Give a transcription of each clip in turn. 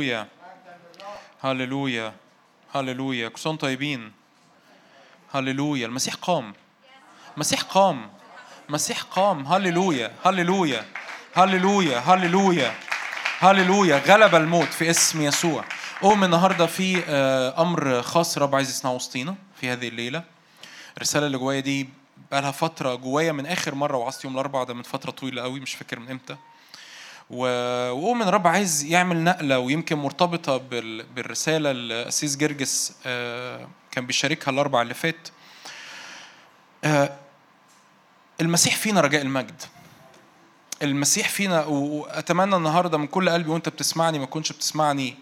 هللويا هللويا هللويا كل سنة طيبين هللويا المسيح قام المسيح قام المسيح قام هللويا هللويا هللويا هللويا هللويا غلب الموت في اسم يسوع قوم النهارده في آه، أمر خاص رب عايز يصنعه وسطينا في هذه الليلة. الرسالة اللي جوايا دي بقى لها فترة جوايا من آخر مرة وعظت يوم الأربعاء ده من فترة طويلة قوي مش فاكر من إمتى. و- وقوم ان الرب عايز يعمل نقلة ويمكن مرتبطة بال- بالرسالة اللي القسيس جرجس آه، كان بيشاركها الاربع اللي فات. آه، المسيح فينا رجاء المجد. المسيح فينا واتمنى النهارده من كل قلبي وأنت بتسمعني ما تكونش بتسمعني.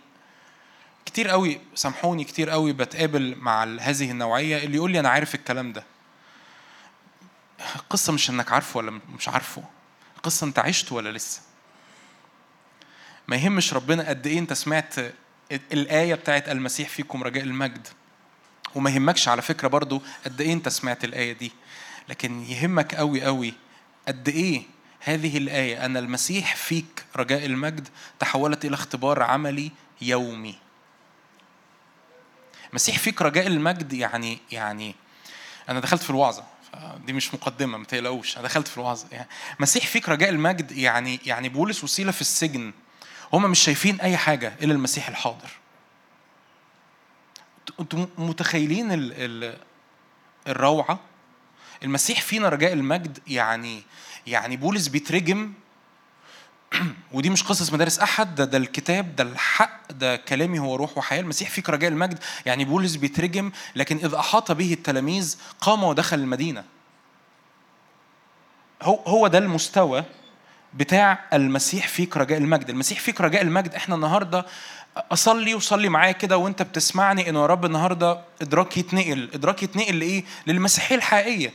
كتير قوي سامحوني كتير قوي بتقابل مع هذه النوعية. اللي يقول لي أنا عارف الكلام ده. القصة مش إنك عارفه ولا مش عارفه. القصة أنت عشته ولا لسه؟ ما يهمش ربنا قد إيه أنت سمعت الآية بتاعت المسيح فيكم رجاء المجد. وما يهمكش على فكرة برضو قد إيه أنت سمعت الآية دي. لكن يهمك قوي قوي قد إيه هذه الآية أن المسيح فيك رجاء المجد تحولت إلى اختبار عملي يومي. المسيح فيك رجاء المجد يعني يعني أنا دخلت في الوعظة دي مش مقدمة ما تقلقوش أنا دخلت في الوعظة. يعني مسيح فيك رجاء المجد يعني يعني بولس وسيلة في السجن. هما مش شايفين أي حاجة إلا المسيح الحاضر. أنتوا متخيلين ال ال الروعة؟ المسيح فينا رجاء المجد يعني يعني بولس بيترجم ودي مش قصص مدارس أحد ده ده الكتاب ده الحق ده كلامي هو روح وحياة. المسيح فيك رجاء المجد يعني بولس بيترجم لكن اذ أحاط به التلاميذ قام ودخل المدينة. هو هو ده المستوى بتاع المسيح فيك رجاء المجد. المسيح فيك رجاء المجد. إحنا النهارده اصلي وصلي معايا كده وانت بتسمعني انه يا رب النهارده ادراك يتنقل. ادراك يتنقل لإيه؟ للمسيحية الحقيقية.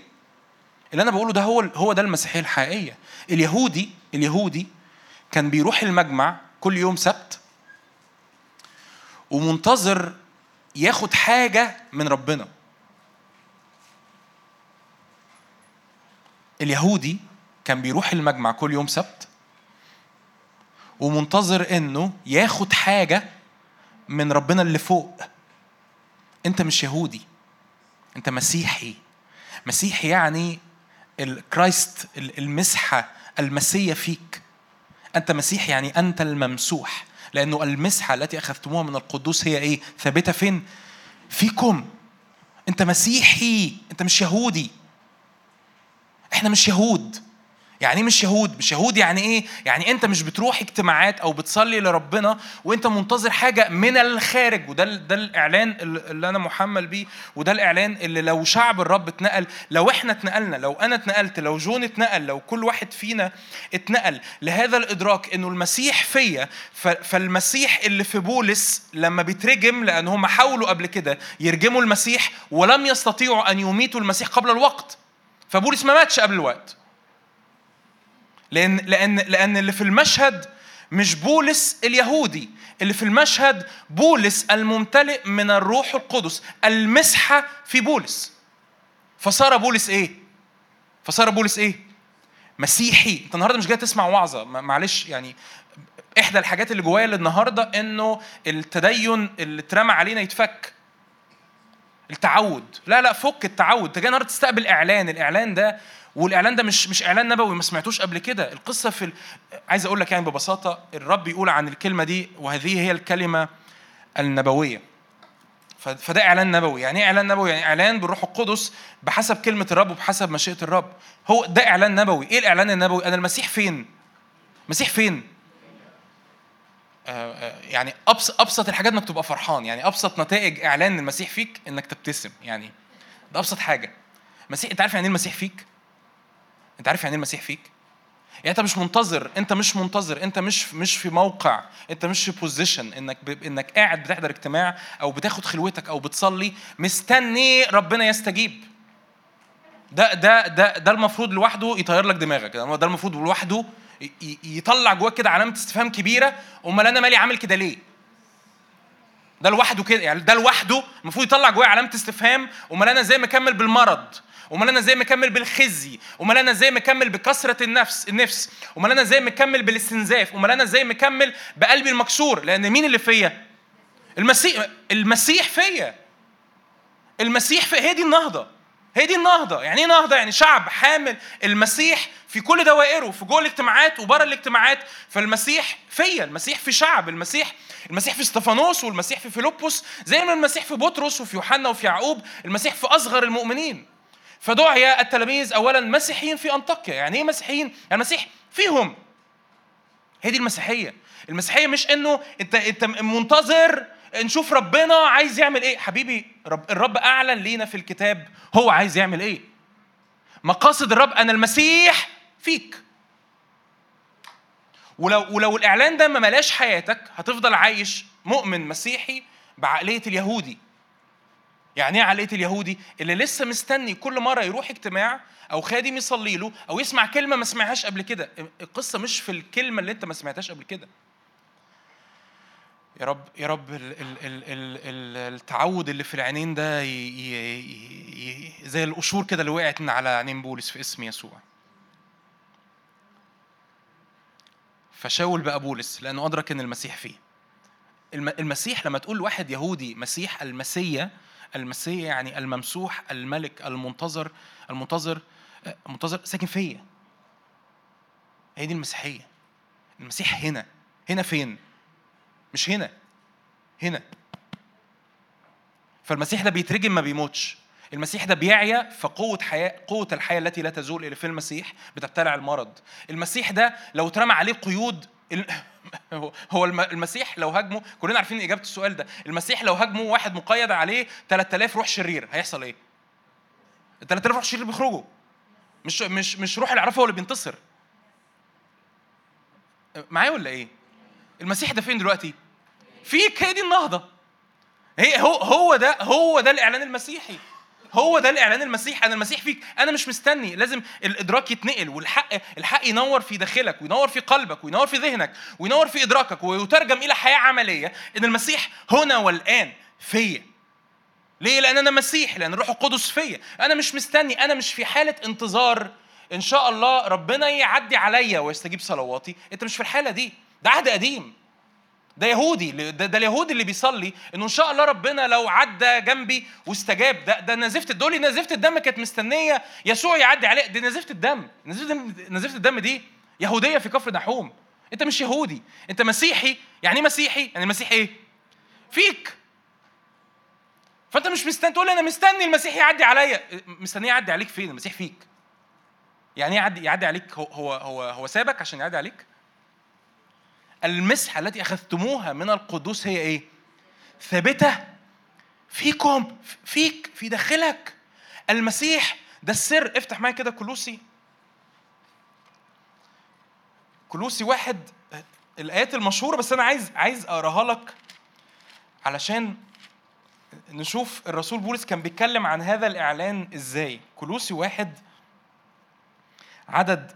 اللي أنا بقوله ده هو هو ده المسيحية الحقيقية. اليهودي اليهودي كان بيروح المجمع كل يوم سبت ومنتظر ياخد حاجة من ربنا. اليهودي كان بيروح المجمع كل يوم سبت ومنتظر إنه ياخد حاجة من ربنا اللي فوق. أنت مش يهودي أنت مسيحي. مسيحي يعني الكرايست المسحة المسية فيك. أنت مسيحي يعني أنت الممسوح لأنه المسحة التي أخذتموها من القدوس هي إيه؟ ثابتة فين؟ فيكم. أنت مسيحي أنت مش يهودي. إحنا مش يهود. يعني إيه مش يهود مش يهود يعني إيه؟ يعني أنت مش بتروح اجتماعات أو بتصلي لربنا وأنت منتظر حاجة من الخارج وده ده الإعلان اللي أنا محمل بيه وده الإعلان اللي لو شعب الرب اتنقل لو إحنا اتنقلنا لو أنا اتنقلت لو جون اتنقل لو كل واحد فينا اتنقل لهذا الإدراك إنه المسيح فيا فالمسيح اللي في بولس لما بيترجم لأن هم حاولوا قبل كده يرجموا المسيح ولم يستطيعوا أن يميتوا المسيح قبل الوقت. فبولس ما ماتش قبل الوقت. لأن لأن لأن اللي في المشهد مش بولس اليهودي اللي في المشهد بولس الممتلئ من الروح القدس المسحة في بولس. فصار بولس إيه؟ فصار بولس إيه؟ مسيحي. أنت النهارده مش جاي تسمع وعظة. ما- معلش يعني إحدى الحاجات اللي جوايا النهارده إنه التدين اللي اترمى علينا يتفك. التعود. لا لا فك التعود. أنت جاي النهارده تستقبل إعلان. الإعلان ده والإعلان ده مش مش إعلان نبوي ما سمعتوش قبل كده. القصة في ال... عايز أقول لك يعني ببساطة الرب يقول عن الكلمة دي وهذه هي الكلمة النبوية. فده إعلان نبوي. يعني إيه إعلان نبوي؟ يعني إعلان بالروح القدس بحسب كلمة الرب وبحسب مشيئة الرب. هو ده إعلان نبوي. إيه الإعلان النبوي؟ أنا المسيح فين؟ المسيح فين؟ آه، آه، يعني أبسط الحاجات إنك تبقى فرحان. يعني أبسط نتائج إعلان المسيح فيك إنك تبتسم. يعني ده أبسط حاجة. مسيح أنت عارف يعني إيه المسيح فيك؟ انت عارف يعني إيه المسيح فيك؟ يعني انت مش منتظر انت مش منتظر انت مش مش في موقع انت مش في بوزيشن انك ب... انك قاعد بتحضر اجتماع أو بتاخد خلوتك أو بتصلي مستني ربنا يستجيب. ده ده ده ده المفروض لوحده يطير لك دماغك. ده المفروض لوحده يطلع جواك كده علامة استفهام كبيرة. امال أنا مالي عامل كده ليه؟ ده لوحده كده يعني ده لوحده المفروض يطلع جوايا علامة استفهام. امال أنا إزاي مكمل بالمرض؟ امال أنا إزاي مكمل بالخزي؟ امال أنا إزاي مكمل بكثرة النفس النفس؟ امال أنا إزاي مكمل بالاستنزاف؟ امال أنا إزاي مكمل بقلبي المكسور؟ لأن مين اللي فيا؟ المسيح المسيح فيا. المسيح في هي دي النهضة. هي دي النهضة. يعني إيه نهضة؟ يعني شعب حامل المسيح في كل دوائره في جوه الاجتماعات وبره الاجتماعات. فالمسيح فيا. المسيح في شعب. المسيح المسيح في استفانوس والمسيح في فيلبس زي ما المسيح في بطرس وفي يوحنا وفي يعقوب. المسيح في أصغر المؤمنين. فدعي التلاميذ اولا مسيحيين في أنطاكيا. يعني إيه مسيحيين؟ يعني المسيح فيهم. هي دي المسيحية. المسيحية مش إنه انت أنت منتظر نشوف ربنا عايز يعمل إيه. حبيبي رب الرب أعلن لينا في الكتاب هو عايز يعمل إيه. مقاصد الرب أنا المسيح فيك. ولو ولو الإعلان ده ما ملاش حياتك هتفضل عايش مؤمن مسيحي بعقلية اليهودي. يعني إيه عقلية اليهودي؟ اللي لسه مستني كل مرة يروح اجتماع أو خادم يصلي له أو يسمع كلمة ما سمعهاش قبل كده. القصة مش في الكلمة اللي أنت ما سمعتهاش قبل كده. يا رب يا رب ال ال ال ال التعود اللي في العينين ده ي ي زي القشور كده اللي وقعت من على عينين بولس في اسم يسوع. فشاول بقى بولس لأنه أدرك إن المسيح فيه. المسيح لما تقول واحد يهودي مسيح المسيا المسيا يعني الممسوح الملك المنتظر المنتظر منتظر ساكن فيا. هي دي المسيحية. المسيح هنا. هنا فين؟ مش هنا. هنا. فالمسيح ده بيترجم ما بيموتش. المسيح ده بيعيا فقوة حياة قوة الحياة التي لا تزول إلى في المسيح بتبتلع المرض. المسيح ده لو اترمى عليه قيود هو المسيح لو هاجمه كلنا عارفين إجابة السؤال ده. المسيح لو هاجمه واحد مقيد عليه 3000 روح شرير هيحصل إيه؟ ال 3000 روح شرير بيخرجوا. مش مش مش روح العرفه هو اللي بينتصر. معايا ولا إيه؟ المسيح ده فين دلوقتي؟ فيك هي دي النهضة. هي هو هو ده هو ده الإعلان المسيحي. هو ده الإعلان المسيحي أنا المسيح فيك. أنا مش مستني. لازم الإدراك يتنقل والحق الحق ينور في داخلك وينور في قلبك وينور في ذهنك وينور في إدراكك ويترجم إلى حياة عملية. إن المسيح هنا والآن فيا. ليه؟ لأن أنا مسيح لأن الروح القدس فيا. أنا مش مستني. أنا مش في حالة انتظار. إن شاء الله ربنا يعدي عليا ويستجيب صلواتي. أنت مش في الحالة دي. ده عهد قديم. ده يهودي ده, ده اليهودي اللي بيصلي إنه إن شاء الله ربنا لو عدى جنبي واستجاب. ده ده نزفت دول نزفت الدم كانت مستنية يسوع يعدي عليه دي نزفت الدم. نزفت الدم نزفت الدم دي يهودية في كفر نحوم. أنت مش يهودي. أنت مسيحي. يعني إيه مسيحي؟ يعني المسيح إيه؟ فيك. فأنت مش مستني. تقول أنا مستني المسيح يعدي عليا. مستنيه يعدي عليك فين؟ المسيح فيك. يعني إيه يعدي يعدي عليك؟ هو هو, هو سابك عشان يعدي عليك؟ المسحة التي أخذتموها من القدوس هي إيه؟ ثابتة فيكم فيك في داخلك. المسيح ده السر. افتح معايا كده كلوسي. كلوسي واحد الآيات المشهورة بس أنا عايز عايز أقراها لك علشان نشوف الرسول بولس كان بيتكلم عن هذا الإعلان إزاي. كلوسي واحد عدد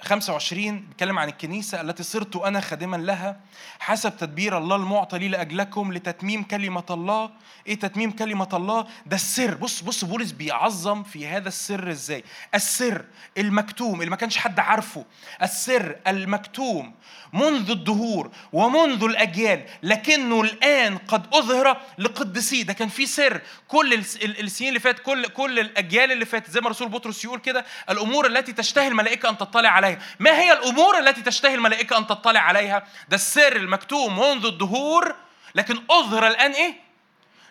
25 بيتكلم عن الكنيسة التي صرت أنا خادما لها. حسب تدبير الله المعطى لي لأجلكم لتتميم كلمة الله. إيه تتميم كلمة الله؟ ده السر. بص بص بولس بيعظم في هذا السر إزاي؟ السر المكتوم اللي ما كانش حد عارفه. السر المكتوم منذ الدهور ومنذ الأجيال لكنه الآن قد أظهر لقدسيه ده كان في سر. كل السنين اللي فات كل كل الأجيال اللي فاتت زي ما رسول بطرس يقول كده الأمور التي تشتهي الملائكة أن تطلع عليها. ما هي الأمور التي تشتهي الملائكة أن تطلع عليها؟ ده السر المكتوم منذ الدهور. لكن أظهر الآن إيه؟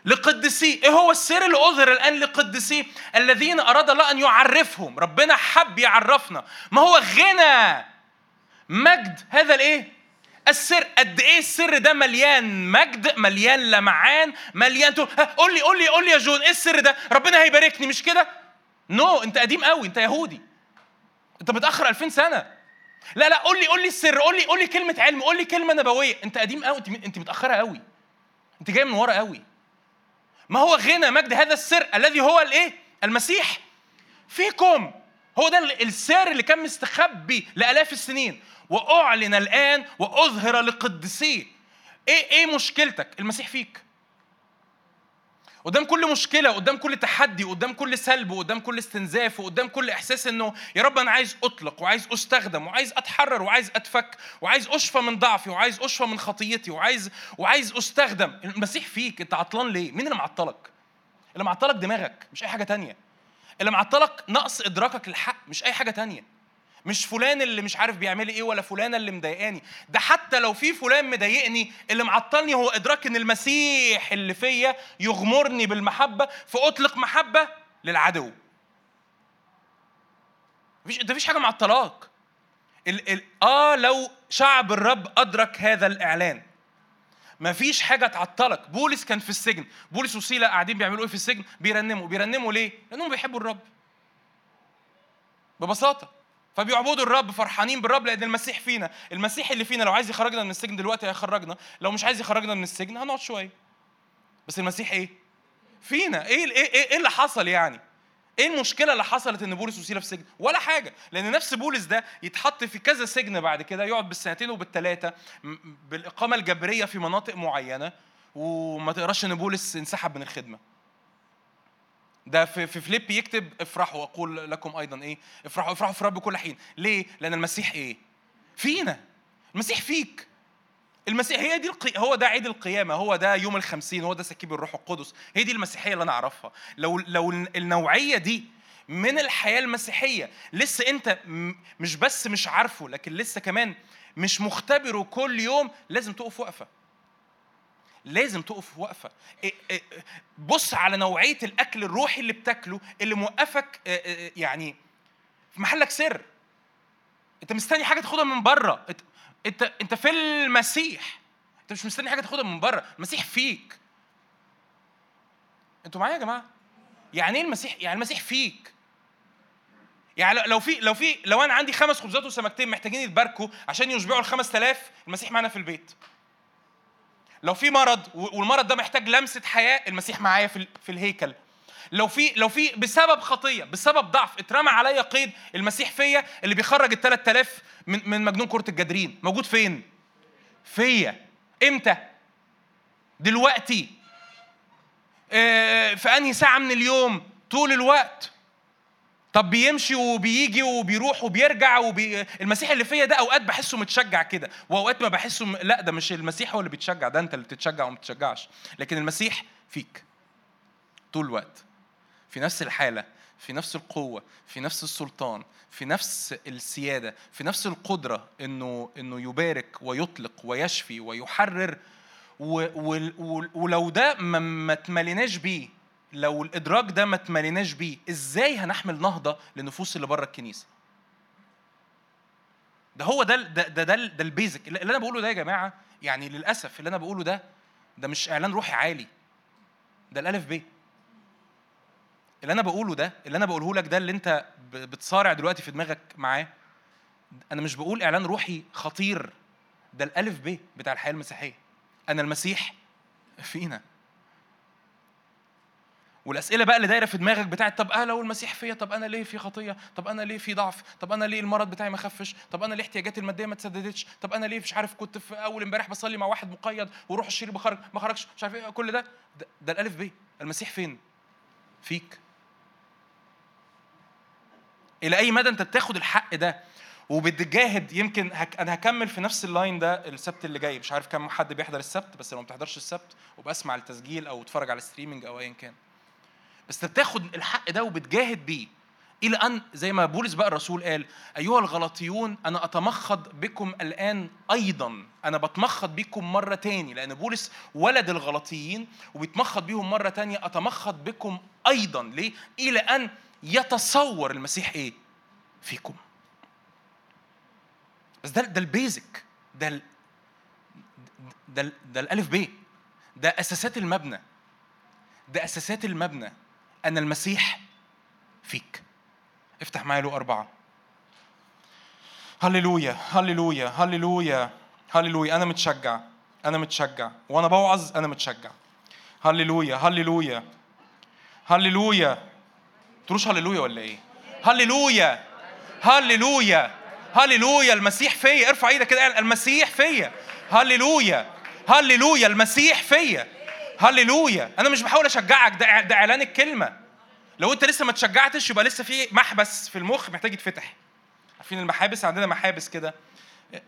لقدسيه إيه هو السر اللي أظهر الآن لقدسيه الذين أراد الله أن يعرفهم. ربنا حب يعرفنا. ما هو غنى؟ مجد. هذا الإيه؟ السر. قد إيه السر ده مليان مجد مليان لمعان مليان قول لي قول لي قول لي يا جون إيه السر ده؟ ربنا هيباركني. مش كده؟ نو no, أنت قديم قوي أنت يهودي. انت متاخر 2000 سنة. لا لا قول لي قول لي السر قول لي قول لي كلمة علم قول لي كلمة نبوية. انت قديم قوي انت متأخرة قوي انت جاي من ورا قوي ما هو غنى مجد هذا السر الذي هو الإيه؟ المسيح. فيكم. هو ده السر اللي كان مستخبي لآلاف السنين. وأعلن الآن وأظهر لقدسيه إيه إيه مشكلتك؟ المسيح فيك. قدام كل مشكلة قدام كل تحدي قدام كل سلب وقدام كل استنزاف وقدام كل إحساس إنه يا رب أنا عايز أطلق وعايز أستخدم وعايز أتحرر وعايز أتفك وعايز أشفى من ضعفي وعايز أشفى من خطيتي وعايز وعايز أستخدم. المسيح فيك أنت عطلان ليه؟ مين اللي معطلك؟ اللي معطلك دماغك مش أي حاجة تانية. اللي معطلك نقص إدراكك للحق مش أي حاجة تانية. مش فلان اللي مش عارف بيعمل إيه ولا فلانة اللي مضايقاني. ده حتى لو في فلان مضايقني اللي معطلني هو إدراك إن المسيح اللي فيا يغمرني بالمحبة فاطلق محبة للعدو. مفيش انت مفيش حاجة معطلاك. ال... ال... آه لو شعب الرب أدرك هذا الإعلان مفيش حاجة تعطلك. بولس كان في السجن. بولس وسيله قاعدين بيعملوا إيه في السجن؟ بيرنموا. بيرنموا ليه؟ لأنهم بيحبوا الرب. ببساطة. فبيعبدوا الرب فرحانين بالرب لأن المسيح فينا. المسيح اللي فينا لو عايز يخرجنا من السجن دلوقتي هيخرجنا لو مش عايز يخرجنا من السجن هنقعد شوية. بس المسيح إيه؟ فينا. إيه إيه إيه, إيه اللي حصل يعني؟ إيه المشكلة اللي حصلت إن بولس وسيلا في السجن؟ ولا حاجة. لأن نفس بولس ده يتحط في كذا سجن بعد كده يقعد بالسنتين وبالثلاثة بالإقامة الجبرية في مناطق معينة وما تقراش إن بولس انسحب من الخدمة. ده في في فيليب يكتب افرحوا واقول لكم أيضا إيه افرحوا افرحوا في رب كل حين. ليه؟ لأن المسيح إيه؟ فينا. المسيح فيك. المسيح هي دي القي... هو ده عيد القيامة هو ده يوم الخمسين هو ده سكيب الروح القدس. هي دي المسيحية اللي أنا أعرفها. لو لو النوعية دي من الحياة المسيحية لسه أنت مش بس مش عارفه لكن لسه كمان مش مختبره كل يوم لازم تقف وقفة لازم تقف وقفه إيه، إيه، بص على نوعية الأكل الروحي اللي بتاكله اللي موقفك آه، آه، يعني في محلك سر. أنت مستني حاجة تاخدها من بره. أنت أنت في المسيح. أنت مش مستني حاجة تاخدها من بره. المسيح فيك. أنتوا معايا يا جماعة؟ يعني إيه المسيح يعني المسيح فيك؟ يعني لو في لو في لو أنا عندي خمس خبزات وسمكتين محتاجين يتباركوا عشان يشبعوا ال 5000 المسيح معانا في البيت. لو في مرض والمرض ده محتاج لمسة حياة المسيح معايا في في الهيكل. لو في لو في بسبب خطية بسبب ضعف اترمى عليا قيد المسيح فيا اللي بيخرج ال 3000 من من مجنون كرة الجدرين. موجود فين؟ فيا. إمتى؟ دلوقتي. آه، في أنهي ساعة من اليوم؟ طول الوقت. طب بيمشي وبيجي وبيروح وبيرجع وبي... المسيح اللي فيا ده أوقات بحسه متشجع كده وأوقات ما بحسه م... لا ده مش المسيح هو اللي بيتشجع ده أنت اللي بتتشجع وما بتتشجعش لكن المسيح فيك طول الوقت في نفس الحالة في نفس القوة في نفس السلطان في نفس السيادة في نفس القدرة إنه إنه يبارك ويطلق ويشفي ويحرر و... و... ولو ده ما, ما تمليناش بيه لو الإدراك ده ما اتمليناش بيه إزاي هنحمل نهضة للنفوس اللي بره الكنيسة؟ ده هو ده ده ده, ده, ده البيزك. اللي أنا بقوله ده يا جماعة يعني للأسف اللي أنا بقوله ده ده مش إعلان روحي عالي. ده الألف ب. اللي أنا بقوله ده اللي أنا بقوله لك ده اللي أنت بتصارع دلوقتي في دماغك معاه أنا مش بقول إعلان روحي خطير. ده الألف ب بتاع الحياة المسيحية. أنا المسيح فينا. والأسئلة بقى اللي دايرة في دماغك بتاعت طب أنا لو المسيح فيا طب أنا ليه في خطية؟ طب أنا ليه في ضعف؟ طب أنا ليه المرض بتاعي ما خفش؟ طب أنا ليه احتياجاتي المادية ما تسددتش؟ طب أنا ليه مش عارف كنت في أول امبارح بصلي مع واحد مقيد وروح الشرير بخرج ما خرجش؟ مش عارف إيه كل ده. ده, ده الألف ب. المسيح فين؟ فيك. إلى أي مدى أنت بتاخد الحق ده؟ وبتجاهد يمكن هك... أنا هكمل في نفس ال line ده السبت اللي جاي. مش عارف كم حد بيحضر السبت بس لو ما بتحضرش السبت وبتسمع التسجيل أو اتفرج على ال streaming أو ايا كان. بس بتاخد الحق ده وبتجاهد بيه. إلى أن زي ما بولس بقى الرسول قال أيها الغلاطيون أنا أتمخض بكم الآن أيضا. أنا بتمخض بكم مرة تاني لأن بولس ولد الغلاطيين وبيتمخض بيهم مرة تانية أتمخض بكم أيضا. ليه؟ إلى أن يتصور المسيح إيه؟ فيكم. بس ده ده البيزك. ده ال ده, ده الألف ب. ده أساسات المبنى. ده أساسات المبنى. أن المسيح فيك. افتح معايا له أربعة. هللويا هللويا هللويا هللويا. أنا متشجع أنا متشجع. وأنا بوعظ أنا متشجع. هللويا هللويا. هللويا. تروش هللويا ولا إيه؟ هللويا. هللويا. هللويا. المسيح فيا. ارفع إيدك كده المسيح فيا. هللويا. هللويا. المسيح فيا. هللويا. أنا مش بحاول أشجعك. ده ده إعلان الكلمة. لو أنت لسه ما تشجعتش يبقى لسه في محبس في المخ محتاج يتفتح. عارفين المحابس؟ عندنا محابس كده.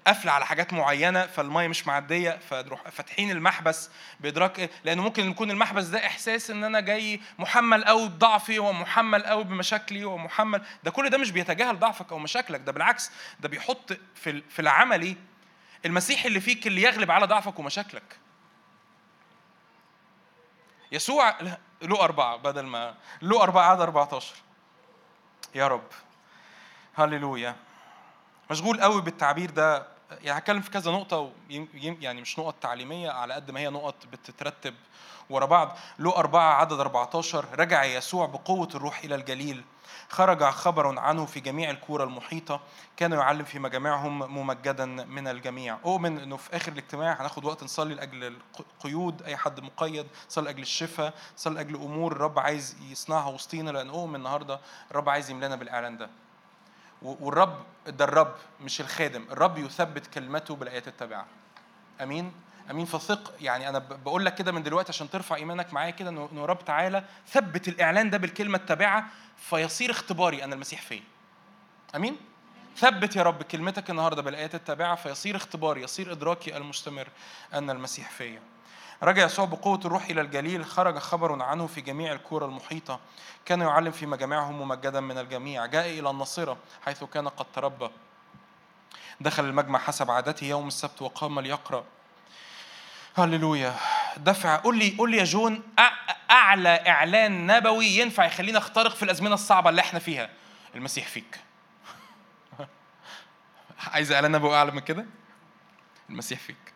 قافلة على حاجات معينة فالمية مش معدية فنروح فاتحين المحبس بإدراك؟ لأنه ممكن يكون المحبس ده إحساس إن أنا جاي محمل قوي بضعفي ومحمل قوي بمشاكلي ومحمل. ده كل ده مش بيتجاهل ضعفك أو مشاكلك. ده بالعكس ده بيحط في في العملي المسيح اللي فيك اللي يغلب على ضعفك ومشاكلك. يسوع له أربعة بدل ما له أربعة عدد 14 يا رب. هللويا. مشغول قوي بالتعبير ده. يعني هتكلم في كذا نقطة يعني مش نقط تعليمية على قد ما هي نقط بتترتب ورا بعض. له أربعة عدد 14 رجع يسوع بقوة الروح إلى الجليل. خرج خبر عنه في جميع الكورة المحيطة. كان يعلم في مجامعهم ممجدا من الجميع. أؤمن أنه في آخر الاجتماع هناخد وقت نصلي لأجل القيود أي حد مقيد نصلي لأجل الشفاء نصلي لأجل أمور الرب عايز يصنعها وسطينا لأن أؤمن النهاردة الرب عايز يملانا بالإعلان ده. والرب ده الرب مش الخادم. الرب يثبت كلمته بالآيات التابعة. أمين؟ آمين. فثق يعني أنا بقول لك كده من دلوقتي عشان ترفع إيمانك معايا كده انه رب تعالى ثبت الإعلان ده بالكلمة التابعة فيصير اختباري ان المسيح فين. آمين؟ ثبت يا رب كلمتك النهارده بالآيات التابعة فيصير اختباري يصير إدراكي المستمر ان المسيح فيا. رجع يسوع بقوة الروح إلى الجليل خرج خبر عنه في جميع الكورة المحيطة. كان يعلم في مجامعهم ممجدا من الجميع. جاء إلى الناصرة حيث كان قد تربى. دخل المجمع حسب عادته يوم السبت وقام ليقرأ. هللويا. دفع قول لي قول لي يا جون أعلى إعلان نبوي ينفع يخلينا نخترق في الأزمنة الصعبة اللي إحنا فيها؟ المسيح فيك. عايز إعلان نبوي أعلى من كده؟ المسيح فيك.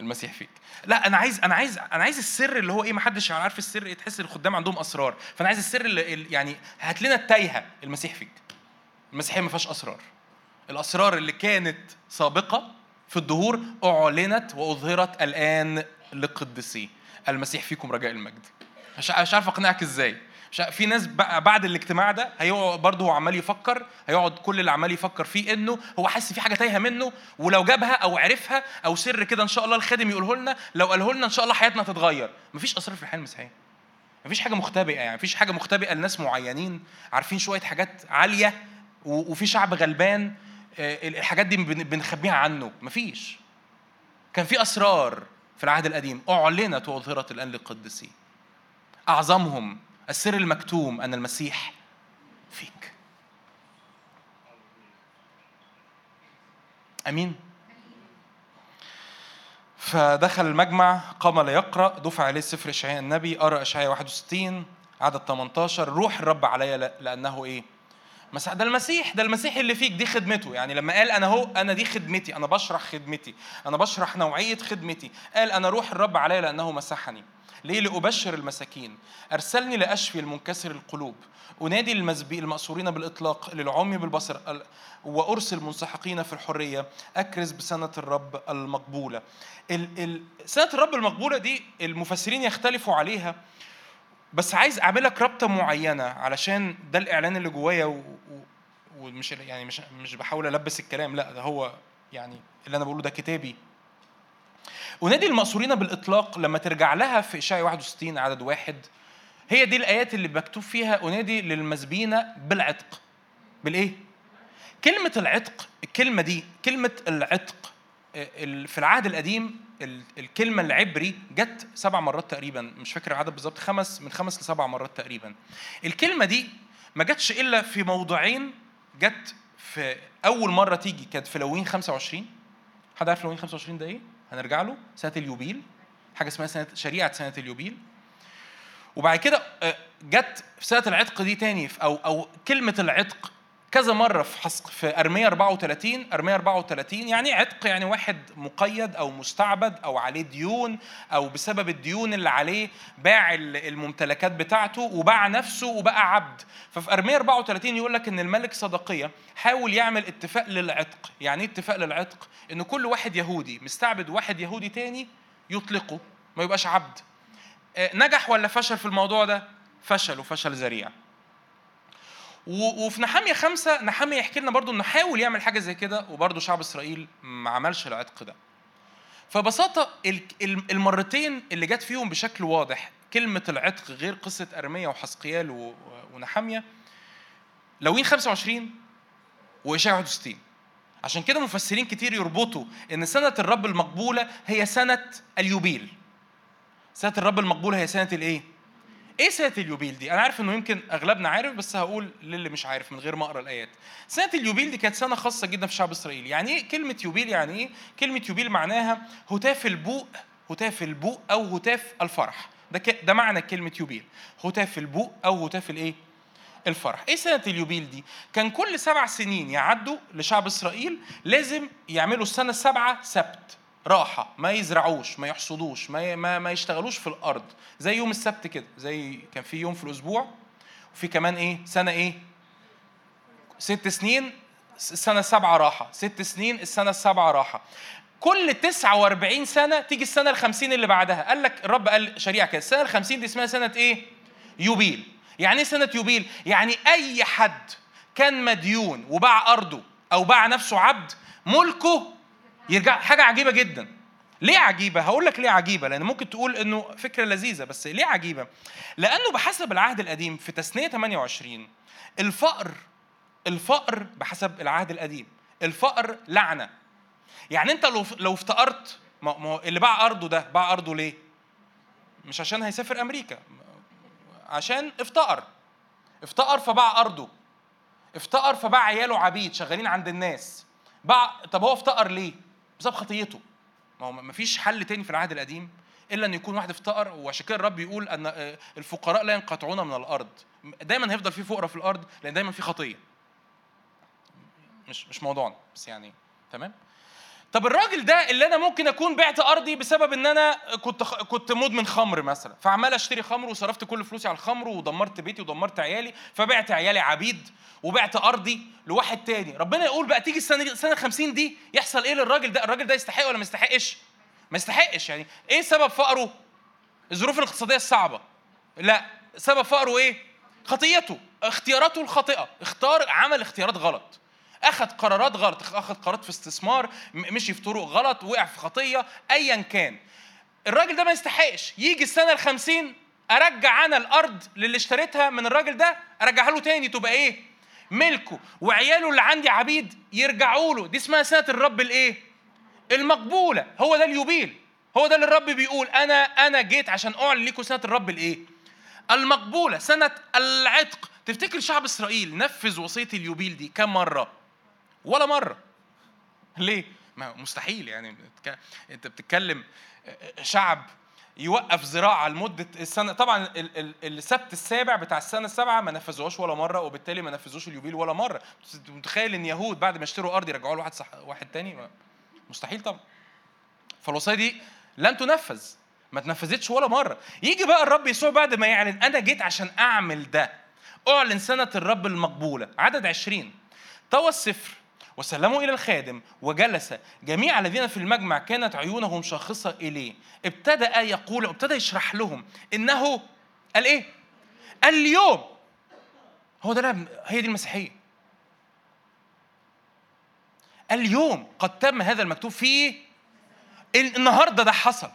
المسيح فيك. لا أنا عايز أنا عايز أنا عايز السر اللي هو إيه ما حدش عارف السر تحس الخدام عندهم أسرار. فأنا عايز السر اللي يعني هات لنا التايهة المسيح فيك. المسيحيه ما فيهاش أسرار. الأسرار اللي كانت سابقة في الدهور أعلنت وأظهرت الآن لقدسي. المسيح فيكم رجاء المجد. مش عارف أقنعك إزاي. في ناس بعد الاجتماع ده هيقعد برضه هو عمال يفكر هيقعد كل اللي عمال يفكر فيه انه هو حاسس في حاجة تايهة منه ولو جابها أو عرفها أو سر كده إن شاء الله الخادم يقوله لنا لو قاله لنا إن شاء الله حياتنا هتتغير. مفيش أسرار في الحياة المسيحيه مفيش حاجة مختبئة يعني مفيش حاجة مختبئة لناس معينين عارفين شوية حاجات عالية وفي شعب غلبان آه، الحاجات دي بنخبيها عنه. مفيش. كان في أسرار في العهد القديم. أعلنت وأظهرت الآن للقديسين أعظمهم السر المكتوم أن المسيح فيك. آمين. فدخل المجمع قام ليقرأ دفع عليه سفر اشعياء النبي ارى اشعياء 61 عدد 18 روح الرب علي لأنه إيه؟ مسيح. ده المسيح ده المسيح اللي فيك دي خدمته. يعني لما قال أنا هو أنا دي خدمتي أنا بشرح خدمتي أنا بشرح نوعية خدمتي قال أنا روح الرب علي لأنه مسحني. ليه؟ لأبشر المساكين. أرسلني لأشفي المنكسر القلوب. أنادي المأسورين بالإطلاق للعمي بالبصر وأرسل منسحقين في الحرية. أكرز بسنة الرب المقبولة. سنة الرب المقبولة دي المفسرين يختلفوا عليها. بس عايز اعمل لك رابطة معينة علشان ده الإعلان اللي جوايا ومش يعني مش مش بحاول ألبس الكلام. لأ ده هو يعني اللي أنا بقوله ده كتابي. ونادي المأسورين بالإطلاق لما ترجع لها في إشاعة 61 عدد واحد هي دي الآيات اللي مكتوب فيها أنادي للمسبين بالعتق بالإيه؟ كلمة العتق الكلمة دي كلمة العتق في العهد القديم الكلمة العبري جت سبع مرات تقريبا مش فاكر العدد بالظبط خمس من خمس لسبع مرات تقريبا الكلمة دي ما جاتش إلا في موضعين جت في أول مرة تيجي كانت في لوين 25 حد عارف لوين 25 ده إيه؟ هنرجع له سنة اليوبيل حاجة اسمها سنة شريعة سنة اليوبيل. وبعد كده آه، جت في سنة العتق دي تاني أو أو كلمة العتق كذا مرة في حسق في أرمية 34 أرمية 34 يعني عتق يعني واحد مقيد أو مستعبد أو عليه ديون أو بسبب الديون اللي عليه باع الممتلكات بتاعته وباع نفسه وبقى عبد ففي أرمية 34 يقول لك إن الملك صدقية حاول يعمل اتفاق للعتق يعني إيه اتفاق للعتق؟ إن كل واحد يهودي مستعبد واحد يهودي تاني يطلقه ما يبقاش عبد آه، نجح ولا فشل في الموضوع ده؟ فشل وفشل ذريع وفي نحامية خمسة نحامية يحكي لنا برضو إنه حاول يعمل حاجة زي كده وبرضو شعب إسرائيل ما عملش العتق ده. فبساطة المرتين اللي جت فيهم بشكل واضح كلمة العتق غير قصة أرمية وحسقيال ونحامية لوين 25 وإشاعة 61 عشان كده مفسرين كتير يربطوا إن سنة الرب المقبولة هي سنة اليوبيل. سنة الرب المقبولة هي سنة الإيه؟ إيه سنه اليوبيل دي؟ أنا عارف إنه يمكن أغلبنا عارف بس هقول للي مش عارف من غير ما أقرأ الآيات. سنه اليوبيل دي كانت سنة خاصة جدا في شعب إسرائيل، يعني إيه كلمة يوبيل يعني إيه؟ كلمة يوبيل معناها هتاف البوء هتاف البوء أو هتاف الفرح. ده ك... ده معنى كلمة يوبيل. هتاف البوء أو هتاف الإيه؟ الفرح. إيه سنه اليوبيل دي؟ كان كل سبع سنين يعدوا لشعب إسرائيل لازم يعملوا السنة السابعه سبت. راحة ما يزرعوش ما يحصدوش ما ما, ما يشتغلوش في الأرض. زي يوم السبت كده زي كان في يوم في الأسبوع وفي كمان إيه سنة إيه؟ ست سنين السنة السابعة راحة. ست سنين السنة السابعة راحة. كل 49 سنة تيجي السنة الخمسين اللي بعدها. قال لك الرب قال شريعة كده السنة الخمسين دي اسمها سنة إيه؟ يوبيل. يعني إيه سنة يوبيل؟ يعني أي حد كان مديون وباع أرضه أو باع نفسه عبد ملكه يرجع حاجة عجيبة جدا ليه عجيبة؟ هقول لك ليه عجيبة، لأن ممكن تقول إنه فكرة لذيذة، بس ليه عجيبة؟ لأنه بحسب العهد القديم في تثنية 28 الفقر الفقر بحسب العهد القديم، الفقر لعنة. يعني أنت لو لو افتقرت ما اللي باع أرضه ده باع أرضه ليه؟ مش عشان هيسافر أمريكا عشان افتقر افتقر فباع أرضه افتقر فباع عياله عبيد شغالين عند الناس باع طب هو افتقر ليه؟ بسبب خطيته. ما هو ما فيش حل تاني في العهد القديم إلا إن يكون واحد افتقر وعشان كده الرب يقول أن آه، الفقراء لا ينقطعون من الأرض. دايما هيفضل في فقراء في الأرض لأن دايما في خطية. مش مش موضوعنا بس يعني تمام؟ طب الراجل ده اللي أنا ممكن أكون بعت أرضي بسبب إن أنا كنت كنت مدمن خمر مثلا فعمال أشتري خمر وصرفت كل فلوسي على الخمر ودمرت بيتي ودمرت عيالي فبعت عيالي عبيد وبعت أرضي لواحد تاني. ربنا يقول بقى تيجي السنة السنة 50 دي يحصل إيه للراجل ده؟ الراجل ده يستحق ولا ما يستحقش؟ ما يستحقش يعني. إيه سبب فقره؟ الظروف الاقتصادية الصعبة. لا. سبب فقره إيه؟ خطيته. اختياراته الخاطئة. اختار عمل اختيارات غلط. أخذ قرارات غلط أخذ قرارات في استثمار مشي في طرق غلط وقع في خطية ايا كان. الراجل ده ما يستحقش. يجي السنة الخمسين أرجع أنا الأرض للي اشتريتها من الراجل ده أرجعها له تاني تبقى إيه؟ ملكه. وعياله اللي عندي عبيد يرجعوا له. دي اسمها سنة الرب الإيه؟ المقبولة. هو ده اليوبيل هو ده اللي الرب بيقول. أنا أنا جيت عشان أعلن لكم سنة الرب الإيه؟ المقبولة. سنة العتق. تفتكر شعب إسرائيل نفذ وصية اليوبيل دي كم مرة؟ ولا مرة. ليه؟ ما مستحيل يعني. انت بتتكلم شعب يوقف زراعة لمدة السنة. طبعا السبت السابع بتاع السنة السابعة ما نفذوهاش ولا مرة وبالتالي ما نفذوش اليوبيل ولا مرة. متخيل ان يهود بعد ما يشتروا أرض يرجعوا له واحد صح واحد تاني؟ مستحيل طبعا. فالوصية دي لن تنفذ. ما تنفذتش ولا مرة. يجي بقى الرب يسوع بعد ما يعلن أنا جيت عشان أعمل ده. أعلن سنة الرب المقبولة. عدد عشرين. طوى السفر. وسلموا إلى الخادم وجلس. جميع الذين في المجمع كانت عيونهم شاخصة إليه. ابتدأ يقول ابتدأ يشرح لهم إنه قال إيه؟ اليوم. هو ده هي دي المسيحية. اليوم قد تم هذا المكتوب فيه النهارده ده حصل.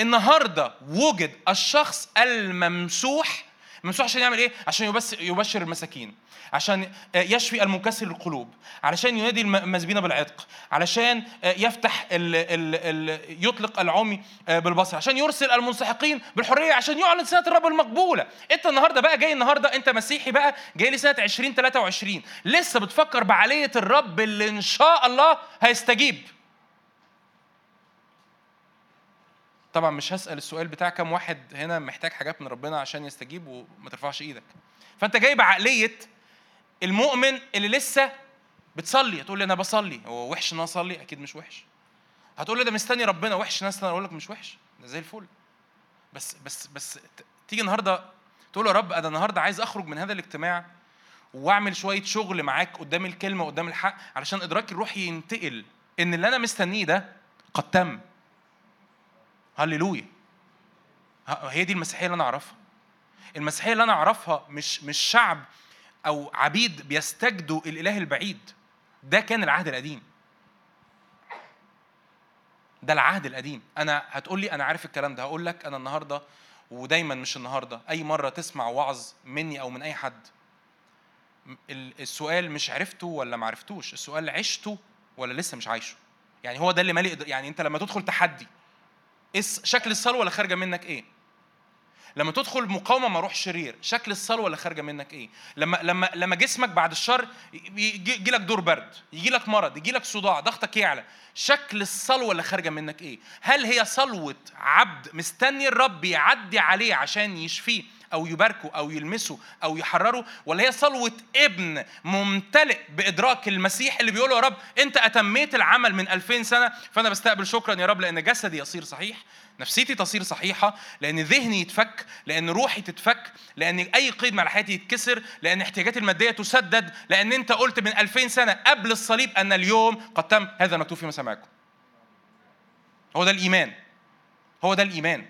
النهارده وجد الشخص الممسوح ممسوح عشان يعمل إيه؟ عشان يبشر المساكين عشان يشفي المنكسر القلوب علشان ينادي المسبين بالعتق علشان يفتح ال ال ال يطلق العمي بالبصر عشان يرسل المنسحقين بالحرية عشان يعلن سنة الرب المقبولة. انت النهارده بقى جاي النهارده انت مسيحي بقى جاي لي سنة 2023 لسه بتفكر بعليه الرب اللي إن شاء الله هيستجيب. طبعا مش هسأل السؤال بتاع كم واحد هنا محتاج حاجات من ربنا عشان يستجيب وما ترفعش إيدك. فأنت جاي بعقليه المؤمن اللي لسه بتصلي هتقول لي أنا بصلي. هو وحش إن أنا أصلي؟ أكيد مش وحش. هتقول لي ده مستني ربنا وحش ناس أنا أقول لك مش وحش. ده زي الفل. بس بس بس تيجي النهارده تقول يا رب أنا النهارده عايز أخرج من هذا الاجتماع وأعمل شوية شغل معاك قدام الكلمة قدام الحق علشان إدراكي الروحي ينتقل إن اللي أنا مستنيه ده قد تم. هللويا. هي دي المسيحية اللي أنا أعرفها. المسيحية اللي أنا أعرفها مش مش شعب أو عبيد بيستجدوا الإله البعيد. ده كان العهد القديم. ده العهد القديم. أنا هتقول لي أنا عارف الكلام ده. هقول لك أنا النهارده ودايما مش النهارده. أي مرة تسمع وعظ مني أو من أي حد السؤال مش عرفته ولا ما عرفتوش. السؤال عشته ولا لسه مش عايشه. يعني هو ده اللي مالي يعني أنت لما تدخل تحدي شكل الصلوة اللي خارجة منك إيه؟ لما تدخل مقاومة مع روح شرير. شكل الصلوة اللي خارجة منك إيه؟ لما لما لما جسمك بعد الشر يجي لك دور برد يجي لك مرض يجي لك صداع ضغطك يعلى. شكل الصلوة اللي خارجة منك إيه؟ هل هي صلوة عبد مستني الرب يعدي عليه عشان يشفيه؟ أو يباركه أو يلمسه أو يحرره ولا هي صلوة ابن ممتلئ بإدراك المسيح اللي بيقول يا رب أنت أتميت العمل من 2000 سنة فأنا بستقبل شكرا يا رب لأن جسدي يصير صحيح نفسيتي تصير صحيحة لأن ذهني يتفك لأن روحي تتفك لأن أي قيد على حياتي يتكسر لأن احتياجاتي المادية تسدد لأن أنت قلت من 2000 سنة قبل الصليب أن اليوم قد تم. هذا مكتوب في مسامعكم. هو ده الإيمان. هو ده الإيمان.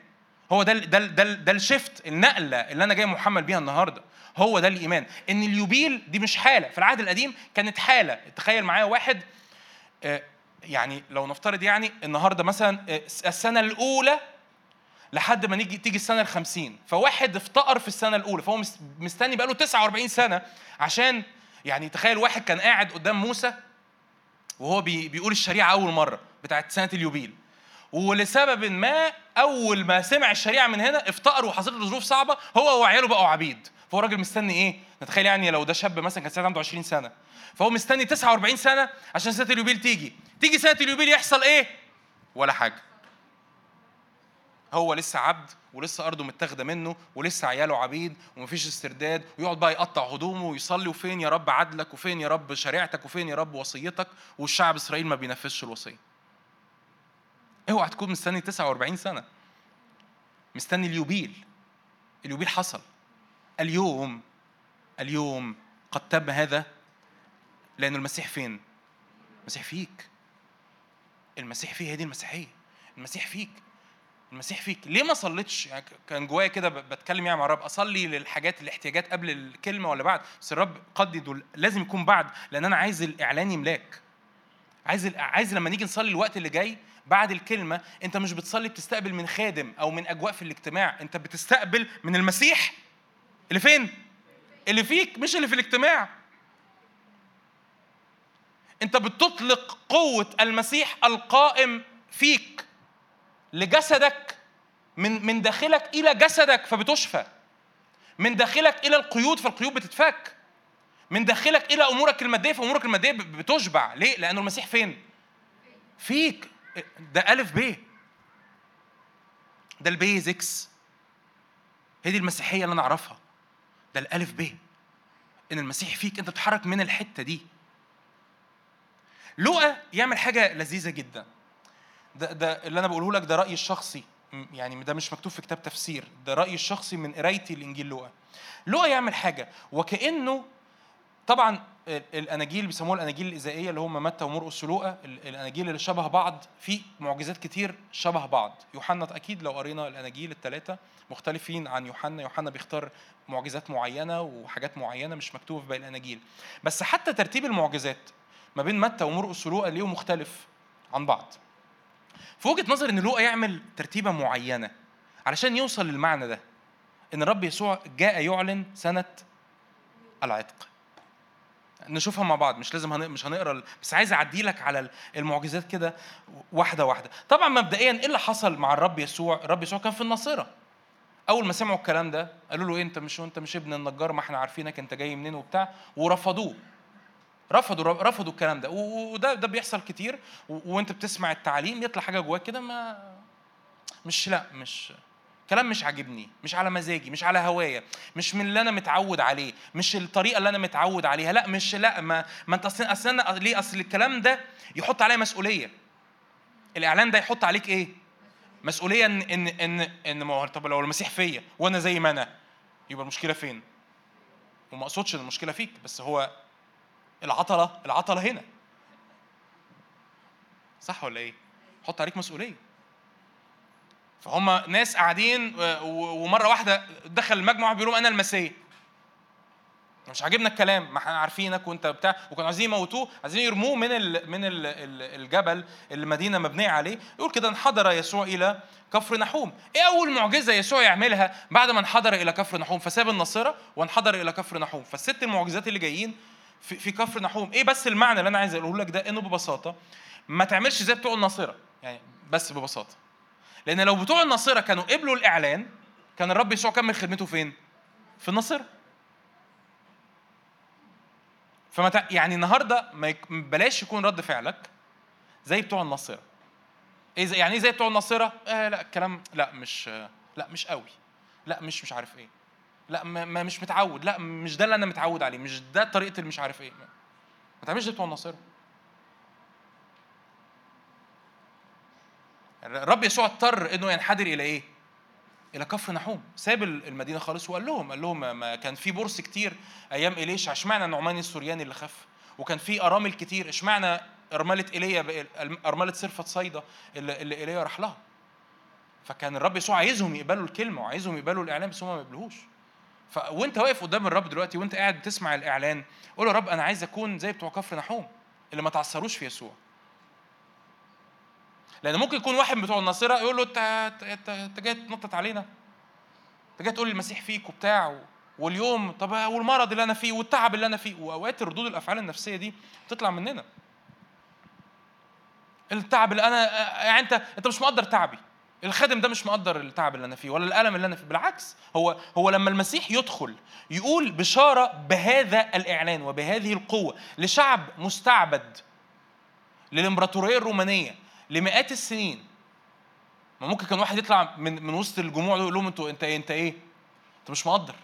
هو ده ده ده, ده الشيفت النقلة اللي أنا جاي محمل بيها النهارده. هو ده الإيمان. إن اليوبيل دي مش حالة. في العهد القديم كانت حالة. تخيل معايا واحد آه، يعني لو نفترض يعني النهارده مثلا آه، السنة الأولى لحد ما نيجي تيجي السنة الخمسين. فواحد افتقر في السنة الأولى. فهو مستني بقاله 49 سنة عشان يعني تخيل واحد كان قاعد قدام موسى وهو بيقول الشريعة أول مرة بتاعت سنة اليوبيل. ولسبب ما أول ما سمع الشريعة من هنا افتقر وحصلت له ظروف صعبة هو وعياله بقوا عبيد. فهو راجل مستني إيه؟ نتخيل يعني لو ده شاب مثلا كان سنة عنده 20 سنة. فهو مستني 49 سنة عشان سنة اليوبيل تيجي. تيجي سنة اليوبيل يحصل إيه؟ ولا حاجة. هو لسه عبد ولسه أرضه متاخدة منه ولسه عياله عبيد ومفيش استرداد ويقعد بقى يقطع هدومه ويصلي وفين يا رب عدلك وفين يا رب شريعتك وفين يا رب وصيتك والشعب إسرائيل ما بينفذش الوصية. اوعى تكون مستني 49 سنة. مستني اليوبيل. اليوبيل حصل. اليوم اليوم قد تم هذا. لأن المسيح فين؟ المسيح فيك. المسيح فيه هي دي المسيحية. المسيح فيك. المسيح فيك. ليه ما صليتش؟ يعني كان جوايا كده بتكلم يعني مع الرب. أصلي للحاجات الاحتياجات قبل الكلمة ولا بعد؟ بس الرب قدد لازم يكون بعد. لأن أنا عايز الإعلان يملاك. عايز عايز لما نيجي نصلي الوقت اللي جاي بعد الكلمة أنت مش بتصلي بتستقبل من خادم أو من أجواء في الاجتماع أنت بتستقبل من المسيح. اللي فين؟ اللي فيك مش اللي في الاجتماع. أنت بتطلق قوة المسيح القائم فيك لجسدك من من داخلك إلى جسدك فبتشفى. من داخلك إلى القيود فالقيود بتتفك. من داخلك إلى أمورك المادية فأمورك المادية بتشبع. ليه؟ لأنه المسيح فين؟ فيك. ده ألف ب. ده البيزكس هي دي المسيحية اللي أنا أعرفها. ده الألف ب. إن المسيح فيك أنت بتتحرك من الحتة دي. لقى يعمل حاجة لذيذة جدا. ده, ده اللي أنا بقوله لك ده رأيي الشخصي. يعني ده مش مكتوب في كتاب تفسير. ده رأيي الشخصي من قرايتي لإنجيل لقى لقى يعمل حاجة. وكأنه طبعا الأناجيل بيسموها الأناجيل الإذائية اللي هم متى ومرقس ولوقا الأناجيل اللي شبه بعض في معجزات كتير شبه بعض. يوحنا أكيد لو قرينا الأناجيل الثلاثه مختلفين عن يوحنا. يوحنا بيختار معجزات معينة وحاجات معينة مش مكتوبة في باقي الأناجيل. بس حتى ترتيب المعجزات ما بين متى ومرقس ولوقا ليه مختلف عن بعض. في وجهة نظر إن لوقا يعمل ترتيبة معينة علشان يوصل للمعنى ده إن الرب يسوع جاء يعلن سنة العتق. نشوفها مع بعض مش لازم هن... مش هنقرا بس عايز أعدي لك على المعجزات كده واحدة واحدة. طبعا مبدئيا إيه اللي حصل مع الرب يسوع؟ الرب يسوع كان في الناصرة. أول ما سمعوا الكلام ده قالوا له إيه؟ أنت مش أنت مش ابن النجار ما إحنا عارفينك أنت جاي منين وبتاع. ورفضوه. رفضوا رفضوا الكلام ده. وده ده بيحصل كتير. وأنت بتسمع التعليم يطلع حاجة جواك كده ما مش لا مش كلام مش عاجبني مش على مزاجي مش على هوايا مش من اللي أنا متعود عليه مش الطريقة اللي أنا متعود عليها لأ مش لأ ما ما أنت أصل أصل أنا ليه؟ أصل الكلام ده يحط عليا مسؤولية. الإعلان ده يحط عليك إيه؟ مسؤولية إن إن إن إن ما طب لو المسيح فيا وأنا زي ما أنا يبقى المشكلة فين؟ وما أقصدش إن المشكلة فيك بس هو العطلة العطلة هنا. صح ولا إيه؟ حط عليك مسؤولية. فهم ناس قاعدين ومرة واحدة دخل المجمع بيقولوا أنا المسيح. مش عاجبنا الكلام ما إحنا عارفينك وأنت بتاع. وكانوا عايزين يموتوه عايزين يرموه من ال من ال الجبل اللي المدينة مبنية عليه. يقول كده انحدر يسوع إلى كفر نحوم. إيه أول معجزة يسوع يعملها بعد ما انحدر إلى كفر نحوم؟ فساب الناصره وانحدر إلى كفر نحوم. فالست المعجزات اللي جايين في, في كفر نحوم. إيه بس المعنى اللي أنا عايز أقوله لك ده؟ إنه ببساطة ما تعملش زي بتوع الناصره يعني بس ببساطة. لأن لو بتوع الناصرة كانوا قبلوا الإعلان كان الرب يسوع كمل خدمته فين؟ في الناصرة. فما يعني النهارده ما. بلاش يكون رد فعلك زي بتوع الناصرة. إيه. يعني إيه زي بتوع الناصرة؟ آه لا الكلام لا مش لا مش قوي. لا مش مش عارف إيه. لا ما مش متعود. لا مش ده اللي أنا متعود عليه. مش ده طريقة اللي مش عارف إيه. ما تعملش زي بتوع الناصرة. الرب يسوع اضطر إنه ينحدر إلى إيه؟ إلى كفر نحوم. ساب المدينة خالص وقال لهم قال لهم ما كان في برص كتير أيام اليشع اشمعنى النعمان السورياني اللي خف وكان في أرامل كتير. اشمعنى أرملة إيليا أرملة سرفه صيدا اللي, اللي إيليا راح لها. فكان الرب يسوع عايزهم يقبلوا الكلمة وعايزهم يقبلوا الإعلان بس هم ما يقبلوش ف... وأنت واقف قدام الرب دلوقتي وأنت قاعد بتسمع الإعلان قول يا رب أنا عايز أكون زي بتوع كفر نحوم اللي ما تعثروش في يسوع. لأن ممكن يكون واحد بتوع الناصرة يقول له انت انت جاي تنطط علينا. أنت جاي تقول المسيح فيك وبتاع واليوم طب والمرض اللي أنا فيه والتعب اللي أنا فيه. وأوقات ردود الأفعال النفسية دي بتطلع مننا. التعب اللي أنا يعني انت أنت مش مقدر تعبي. الخادم ده مش مقدر التعب اللي أنا فيه ولا الألم اللي أنا فيه. بالعكس هو هو لما المسيح يدخل يقول بشارة بهذا الإعلان وبهذه القوة لشعب مستعبد للإمبراطورية الرومانية. لمئات السنين ما ممكن كان واحد يطلع من من وسط الجموع يقول لهم أنتوا انت إيه انت إيه؟ انت مش مقدر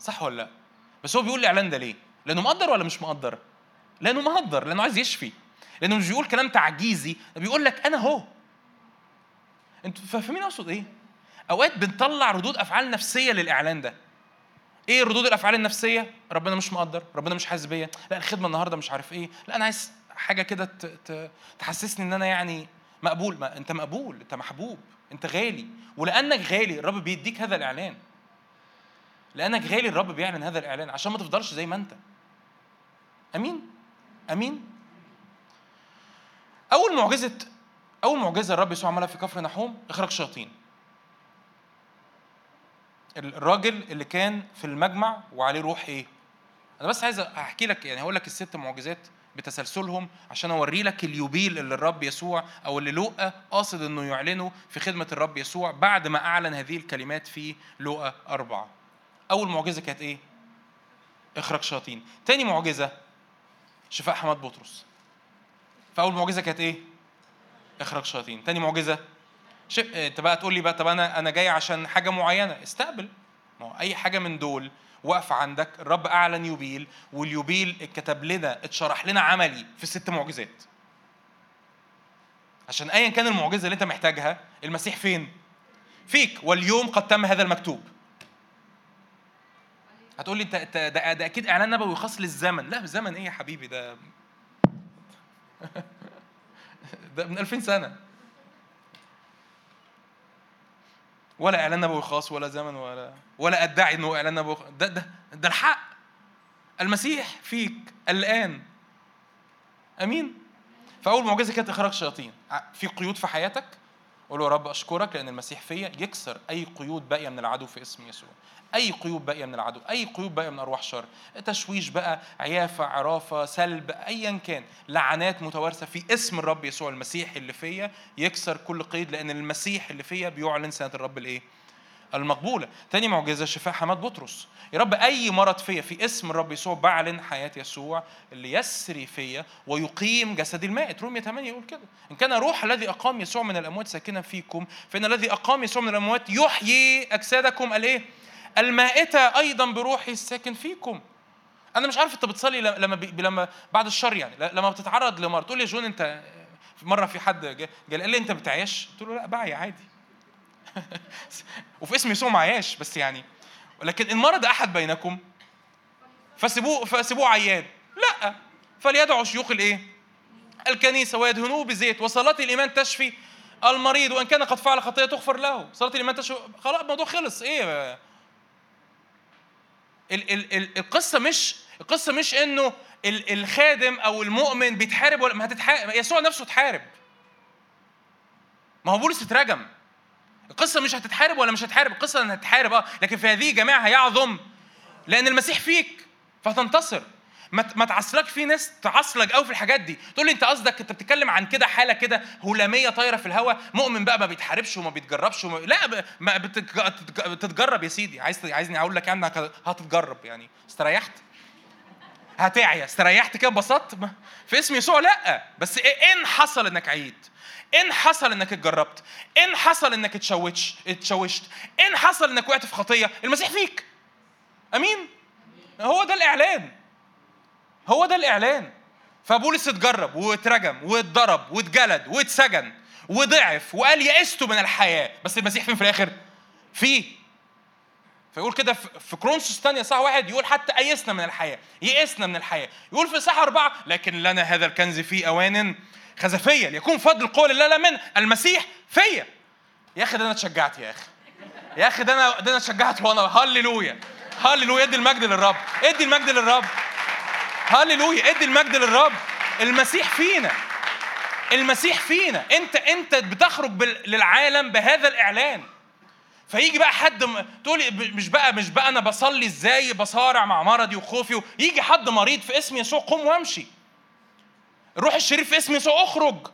صح ولا لا؟ بس هو بيقول الاعلان ده ليه؟ لأنه مقدر ولا مش مقدر؟ لأنه مقدر لأنه عايز يشفي لأنه مش بيقول كلام تعجيزي بيقول لك أنا هو أنتوا فاهمين أقصد إيه؟ أوقات بنطلع ردود أفعال نفسية للإعلان ده إيه ردود الأفعال النفسية؟ ربنا مش مقدر، ربنا مش حاسس بيا، لا الخدمة النهارده مش عارف إيه، لا أنا عايز حاجة كده تحسسني إن أنا يعني مقبول ما انت مقبول انت محبوب انت غالي. ولأنك غالي الرب بيديك هذا الإعلان. لأنك غالي الرب بيعلن هذا الإعلان عشان ما تفضلش زي ما انت. أمين؟ أمين؟ أول معجزة أول معجزة الرب يسوع عملها في كفر نحوم إخراج شياطين. الراجل اللي كان في المجمع وعليه روح إيه؟ أنا بس عايز أحكي لك يعني هقول لك الست معجزات بتسلسلهم عشان أوري لك اليوبيل اللي الرب يسوع أو اللي لوقا قاصد إنه يعلنه في خدمة الرب يسوع بعد ما أعلن هذه الكلمات في لوقا أربعة. أول معجزة كانت إيه؟ إخراج شياطين. تاني معجزة شفاء حماد بطرس. فأول معجزة كانت إيه؟ إخراج شياطين. تاني معجزة شف... انت بقى تقول لي بقى طب أنا أنا جاي عشان حاجة معينة استقبل ما أي حاجة من دول واقفة عندك الرب أعلن يوبيل واليوبيل اتكتب لنا اتشرح لنا عملي في ست معجزات. عشان أيا كان المعجزة اللي أنت محتاجها المسيح فين؟ فيك واليوم قد تم هذا المكتوب. هتقول لي انت ده, ده أكيد إعلان نبوي خاص للزمن. لا الزمن إيه يا حبيبي؟ ده ده من 2000 سنة. ولا إعلان نبوي خاص ولا زمن ولا ولا أدعي إنه إعلان ده ده ده الحق. المسيح فيك الآن. آمين. فاول معجزة كانت إخراج شياطين. في قيود في حياتك؟ قول يا رب أشكرك لأن المسيح فيا. يكسر أي قيود باقية من العدو في اسم يسوع. أي قيود باقية من العدو. أي قيود باقية من أرواح شر. تشويش بقى عيافة عرافة سلب ايا كان. لعنات متوارثة في اسم الرب يسوع المسيح اللي فيا. يكسر كل قيد لأن المسيح اللي فيا بيعلن سنة الرب الإيه؟ المقبولة. تاني معجزة شفاء حماد بطرس. يا رب أي مرض فيا في اسم الرب يسوع بعلن حياة يسوع اللي يسري فيا ويقيم جسدي المائت. رومية 8 يقول كده. إن كان روح الذي أقام يسوع من الأموات ساكنا فيكم فإن الذي أقام يسوع من الأموات يحيي أجسادكم. الإيه؟ المائتة أيضا بروحي الساكن فيكم. أنا مش عارف أنت بتصلي لما بي لما بعد الشر يعني لما بتتعرض لمرض تقول لي يا جون أنت مرة في حد قال لي أنت بتعيش؟ قلت له لا بعي عادي. وفي اسم يسوع معياش بس يعني ولكن إن مرض أحد بينكم فسيبوه فسيبوه عيان. لا فليدعوا شيوخ الإيه؟ الكنيسة ويدهنوه بزيت وصلاة الإيمان تشفي المريض وإن كان قد فعل خطيه تغفر له. صلاة الإيمان تشفي خلاص الموضوع خلص. إيه؟ ال ال ال القصة مش القصة مش إنه الخادم أو المؤمن بيتحارب ولا ما هتتحارب يسوع نفسه اتحارب. ما هو بولس اترجم. القصة مش هتتحارب ولا مش هتحارب القصة إنها هتتحارب آه لكن في هذه جماعة هيعظم لأن المسيح فيك فهتنتصر ما تعصلك في ناس تعصلك قوي في الحاجات دي. تقول لي أنت قصدك أنت بتتكلم عن كده حالة كده هلامية طايرة في الهواء مؤمن بقى ما بيتحاربش وما بيتجربش وما... لا ما بتتجرب يا سيدي. عايز عايزني أقول لك يعني هتتجرب يعني. استريحت؟ هتعيا استريحت كده انبسطت؟ في اسم يسوع لا بس إن حصل إنك عييت. إن حصل إنك اتجربت إن حصل إنك اتشوشت اتشوشت إن حصل إنك وقعت في خطية المسيح فيك. آمين؟ هو ده الإعلان. هو ده الإعلان. فبولس اتجرب واترجم واتضرب واتجلد واتسجن وضعف وقال يئست من الحياة. بس المسيح فين في الآخر؟ فيه. فيقول كده في كورنثوس الثانية إصحاح واحد يقول حتى أيسنا من الحياة يئسنا من الحياة. يقول في إصحاح أربعة لكن لنا هذا الكنز في أوان خزفية ليكون فضل القول لا لا من المسيح فيا. يا أخي ده أنا اتشجعت يا أخي. يا أخي ده أنا ده أنا اتشجعت وأنا هللويا هللويا. ادي المجد للرب ادي المجد للرب. هللويا ادي المجد للرب. المسيح فينا المسيح فينا. أنت أنت بتخرج للعالم بهذا الإعلان. فيجي بقى حد تقول مش بقى مش بقى أنا بصلي إزاي بصارع مع مرضي وخوفي يجي حد مريض في اسم يسوع قم وامشي. الروح الشريف في اسم يسوع اخرج.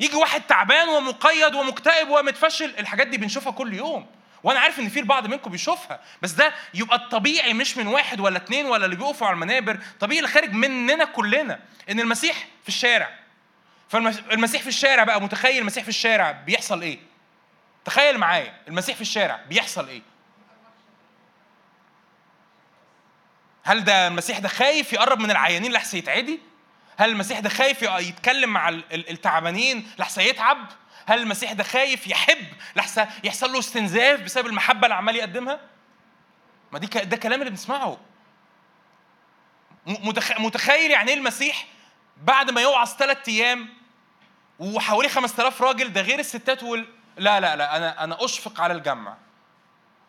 يجي واحد تعبان ومقيد ومكتئب ومتفشل الحاجات دي بنشوفها كل يوم. وأنا عارف إن في البعض منكم بيشوفها. بس ده يبقى الطبيعي مش من واحد ولا اتنين ولا اللي بيقفوا على المنابر. طبيعي اللي خارج مننا كلنا إن المسيح في الشارع. فالمسيح في الشارع بقى متخيل المسيح في الشارع بيحصل إيه؟ تخيل معايا المسيح في الشارع بيحصل إيه؟ هل ده المسيح ده خايف يقرب من العيانين لحسن يتعدي؟ هل المسيح ده خايف يتكلم مع التعبانين لحسن يتعب؟ هل المسيح ده خايف يحب لحسن يحصل له استنزاف بسبب المحبة اللي عمال يقدمها؟ ما دي ده كلام اللي بنسمعه. متخيل يعني إيه المسيح بعد ما يوعظ ثلاث أيام وحواليه 5000 راجل ده غير الستات وال... لا لا لا أنا أنا أشفق على الجمع.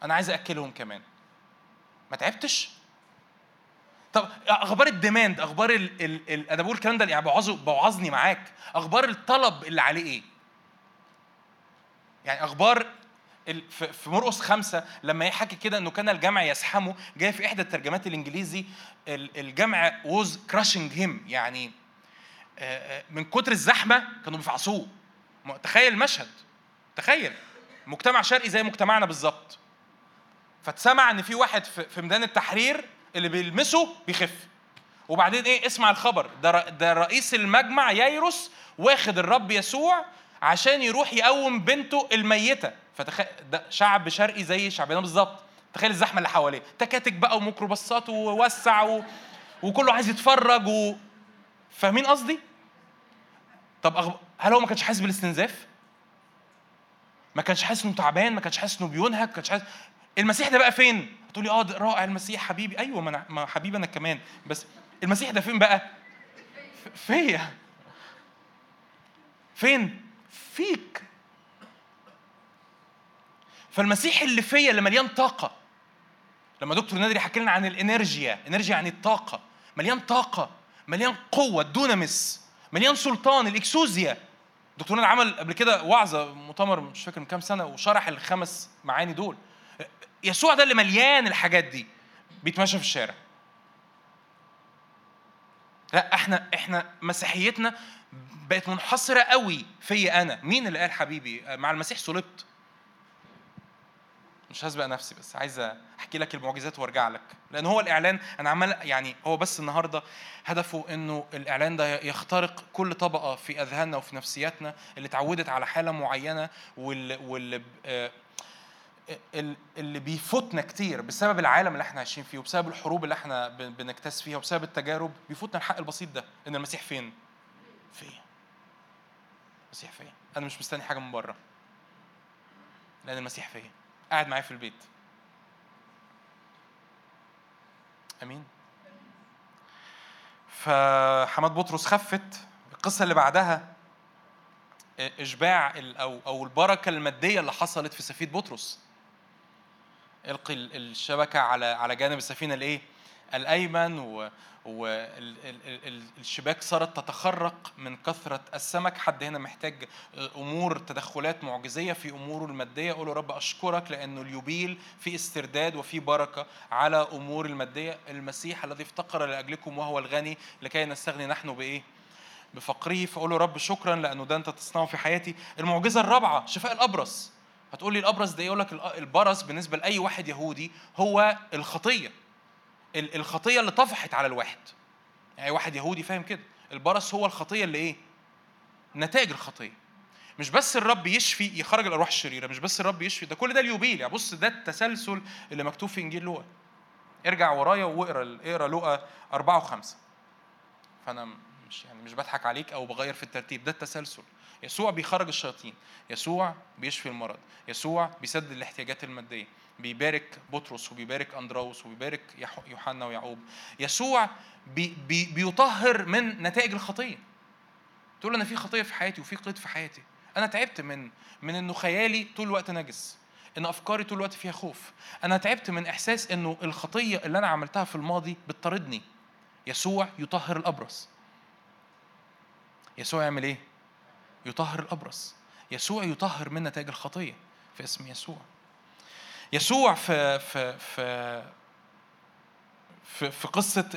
أنا عايز اكلهم كمان. ما تعبتش؟ طب أخبار الديماند أخبار ال ال ال أنا بقول الكلام ده يعني بوعظني معاك. أخبار الطلب اللي عليه إيه؟ يعني أخبار في مرقس خمسة لما يحكي كده إنه كان الجمع يزحمه جاي في إحدى الترجمات الإنجليزي الجمع was crushing him. يعني من كتر الزحمة كانوا بيفعصوه. تخيل المشهد. تخيل مجتمع شرقي زي مجتمعنا بالظبط. فتسمع إن في واحد في ميدان التحرير اللي بيلمسه بيخف. وبعدين إيه اسمع الخبر. ده ده رئيس المجمع يايروس واخد الرب يسوع عشان يروح يقوم بنته الميتة. فتخيل ده شعب شرقي زي شعبنا بالظبط. تخيل الزحمة اللي حواليه. تكاتك بقى وميكروباصات ووسع و... وكله عايز يتفرج و... فاهمين قصدي؟ طب أغ... هل هو ما كانش حاسس بالاستنزاف؟ ما كانش حاسس إنه تعبان ما كانش حاسس إنه بينهك ما كانش حاسس. المسيح ده بقى فين؟ هتقولي آه ده رائع المسيح حبيبي. أيوه ما, ما حبيبي أنا كمان. بس المسيح ده فين بقى؟ فيا. فين؟ فيك. فالمسيح اللي فيا اللي مليان طاقة. لما دكتور نادري حكى لنا عن الإنرجيا إنرجيا يعني الطاقة. مليان طاقة مليان قوة الدونامس. مليان سلطان الإكسوزيا. دكتور نادر عمل قبل كده وعظة مؤتمر مش فاكر من كام سنة وشرح الخمس معاني دول. يسوع ده اللي مليان الحاجات دي بيتمشى في الشارع. لا إحنا إحنا مسيحيتنا بقت منحصرة قوي فيا أنا. مين اللي قال حبيبي؟ مع المسيح صلبت مش هسبق نفسي بس عايز أحكي لك المعجزات وأرجع لك. لأن هو الإعلان أنا عمال يعني هو بس النهارده هدفه إنه الإعلان ده يخترق كل طبقة في أذهاننا وفي نفسياتنا اللي اتعودت على حالة معينة واللي, واللي آه، اللي بيفوتنا كتير بسبب العالم اللي إحنا عايشين فيه وبسبب الحروب اللي إحنا بنكتاز فيها وبسبب التجارب بيفوتنا الحق البسيط ده إن المسيح فين؟ فيا المسيح فيا أنا مش مستني حاجة من بره. لأن المسيح فيا قاعد معايا في البيت. أمين. فحماد بطرس خفت. القصة اللي بعدها إشباع أو أو البركة المادية اللي حصلت في سفينة بطرس. إلقي الشبكة على على جانب السفينة الإيه؟ الأيمن والشباك صارت تتخرق من كثرة السمك. حد هنا محتاج أمور تدخلات معجزية في أموره المادية. قول رب أشكرك لأنه اليوبيل في استرداد وفي بركة على أمور المادية. المسيح الذي افتقر لأجلكم وهو الغني لكي نستغني نحن بإيه؟ بفقره. فقول رب شكرا لأنه ده أنت تصنعه في حياتي. المعجزة الرابعة شفاء الأبرص. هتقول لي الأبرص ده يقول لك البرص بالنسبة لأي واحد يهودي هو الخطية. الخطية اللي طفحت على الواحد. يعني واحد يهودي فاهم كده. البرص هو الخطية اللي إيه؟ نتائج الخطية. مش بس الرب يشفي يخرج الأرواح الشريرة. مش بس الرب يشفي. ده كل ده اليوبيل. يعني بص ده التسلسل اللي مكتوب في إنجيل لوقا. ارجع ورايا واقرأ اقرأ لوقا أربعة وخمسة. فأنا مش يعني مش بضحك عليك أو بغير في الترتيب. ده التسلسل. يسوع بيخرج الشياطين. يسوع بيشفي المرض. يسوع بيسدد الاحتياجات المادية. بيبارك بطرس وبيبارك أندراوس وبيبارك يوحنا ويعقوب. يسوع بي بي بيطهر من نتائج الخطية. تقول أنا في خطية في حياتي وفي قيد في حياتي. أنا تعبت من من إنه خيالي طول الوقت نجس. إن أفكاري طول الوقت فيها خوف. أنا تعبت من إحساس إنه الخطية اللي أنا عملتها في الماضي بتطاردني. يسوع يطهر الأبرص. يسوع يعمل إيه؟ يطهر الأبرص. يسوع يطهر من نتائج الخطية في اسم يسوع. يسوع في في في في, في قصة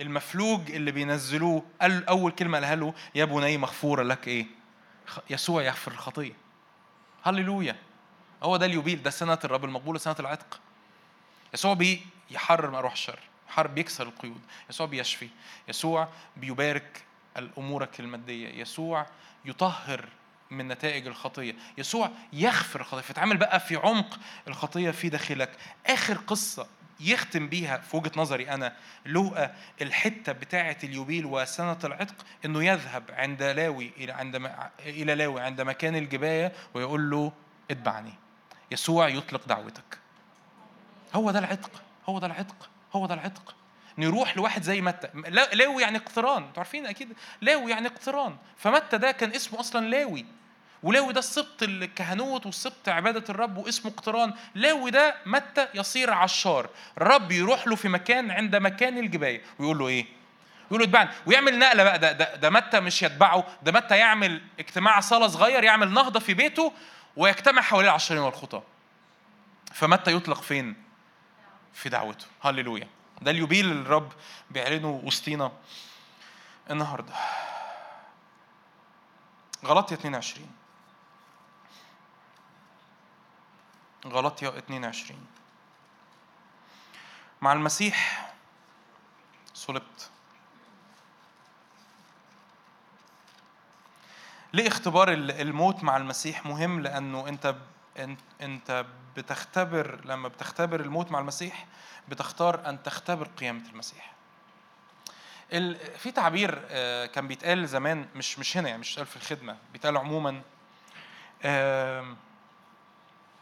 المفلوج اللي بينزلوه قال أول كلمة قالها له يا بني مغفورة لك إيه؟ يسوع يغفر الخطية. هللويا. هو ده اليوبيل ده سنة الرب المقبولة سنة العتق. يسوع بيحرر أروح الشر، حرب بيكسر القيود، يسوع بيشفي، يسوع بيبارك أمورك المادية، يسوع يطهر من نتائج الخطية. يسوع يغفر الخطية. فتعامل بقى في عمق الخطية في داخلك. آخر قصة يختم بيها في وجهة نظري أنا لوقا الحتة بتاعة اليوبيل وسنة العتق إنه يذهب عند لاوي إلى عند إلى لاوي عند مكان الجباية ويقول له اتبعني. يسوع يطلق دعوتك. هو ده العتق. هو ده العتق. هو ده العتق. نروح لواحد زي متى؟ لاوي يعني اقتران أنتوا عارفين أكيد؟ لاوي يعني اقتران فمتى ده كان اسمه أصلا لاوي؟ ولاوي ده السبط الكهنوت والسبط عبادة الرب واسمه اقتران لاوي ده متى يصير عشار؟ الرب يروح له في مكان عند مكان الجباية ويقول له إيه؟ يقول له اتبعني. ويعمل نقلة بقى ده, ده ده متى مش يتبعه ده متى يعمل اجتماع صلاة صغير يعمل نهضة في بيته ويجتمع حواليه العشرين والخطاه فمتى يطلق فين؟ في دعوته. هللويا. ده اليوبيل اللي الرب بيعلنه وسطينا النهارده. غلطية 22 غلطية 22 مع المسيح صلبت. ليه اختبار الموت مع المسيح مهم لأنه أنت أنت بتختبر لما بتختبر الموت مع المسيح بتختار أن تختبر قيامة المسيح. في تعبير آه، كان بيتقال زمان مش مش هنا يعني مش في الخدمة بيتقال عموما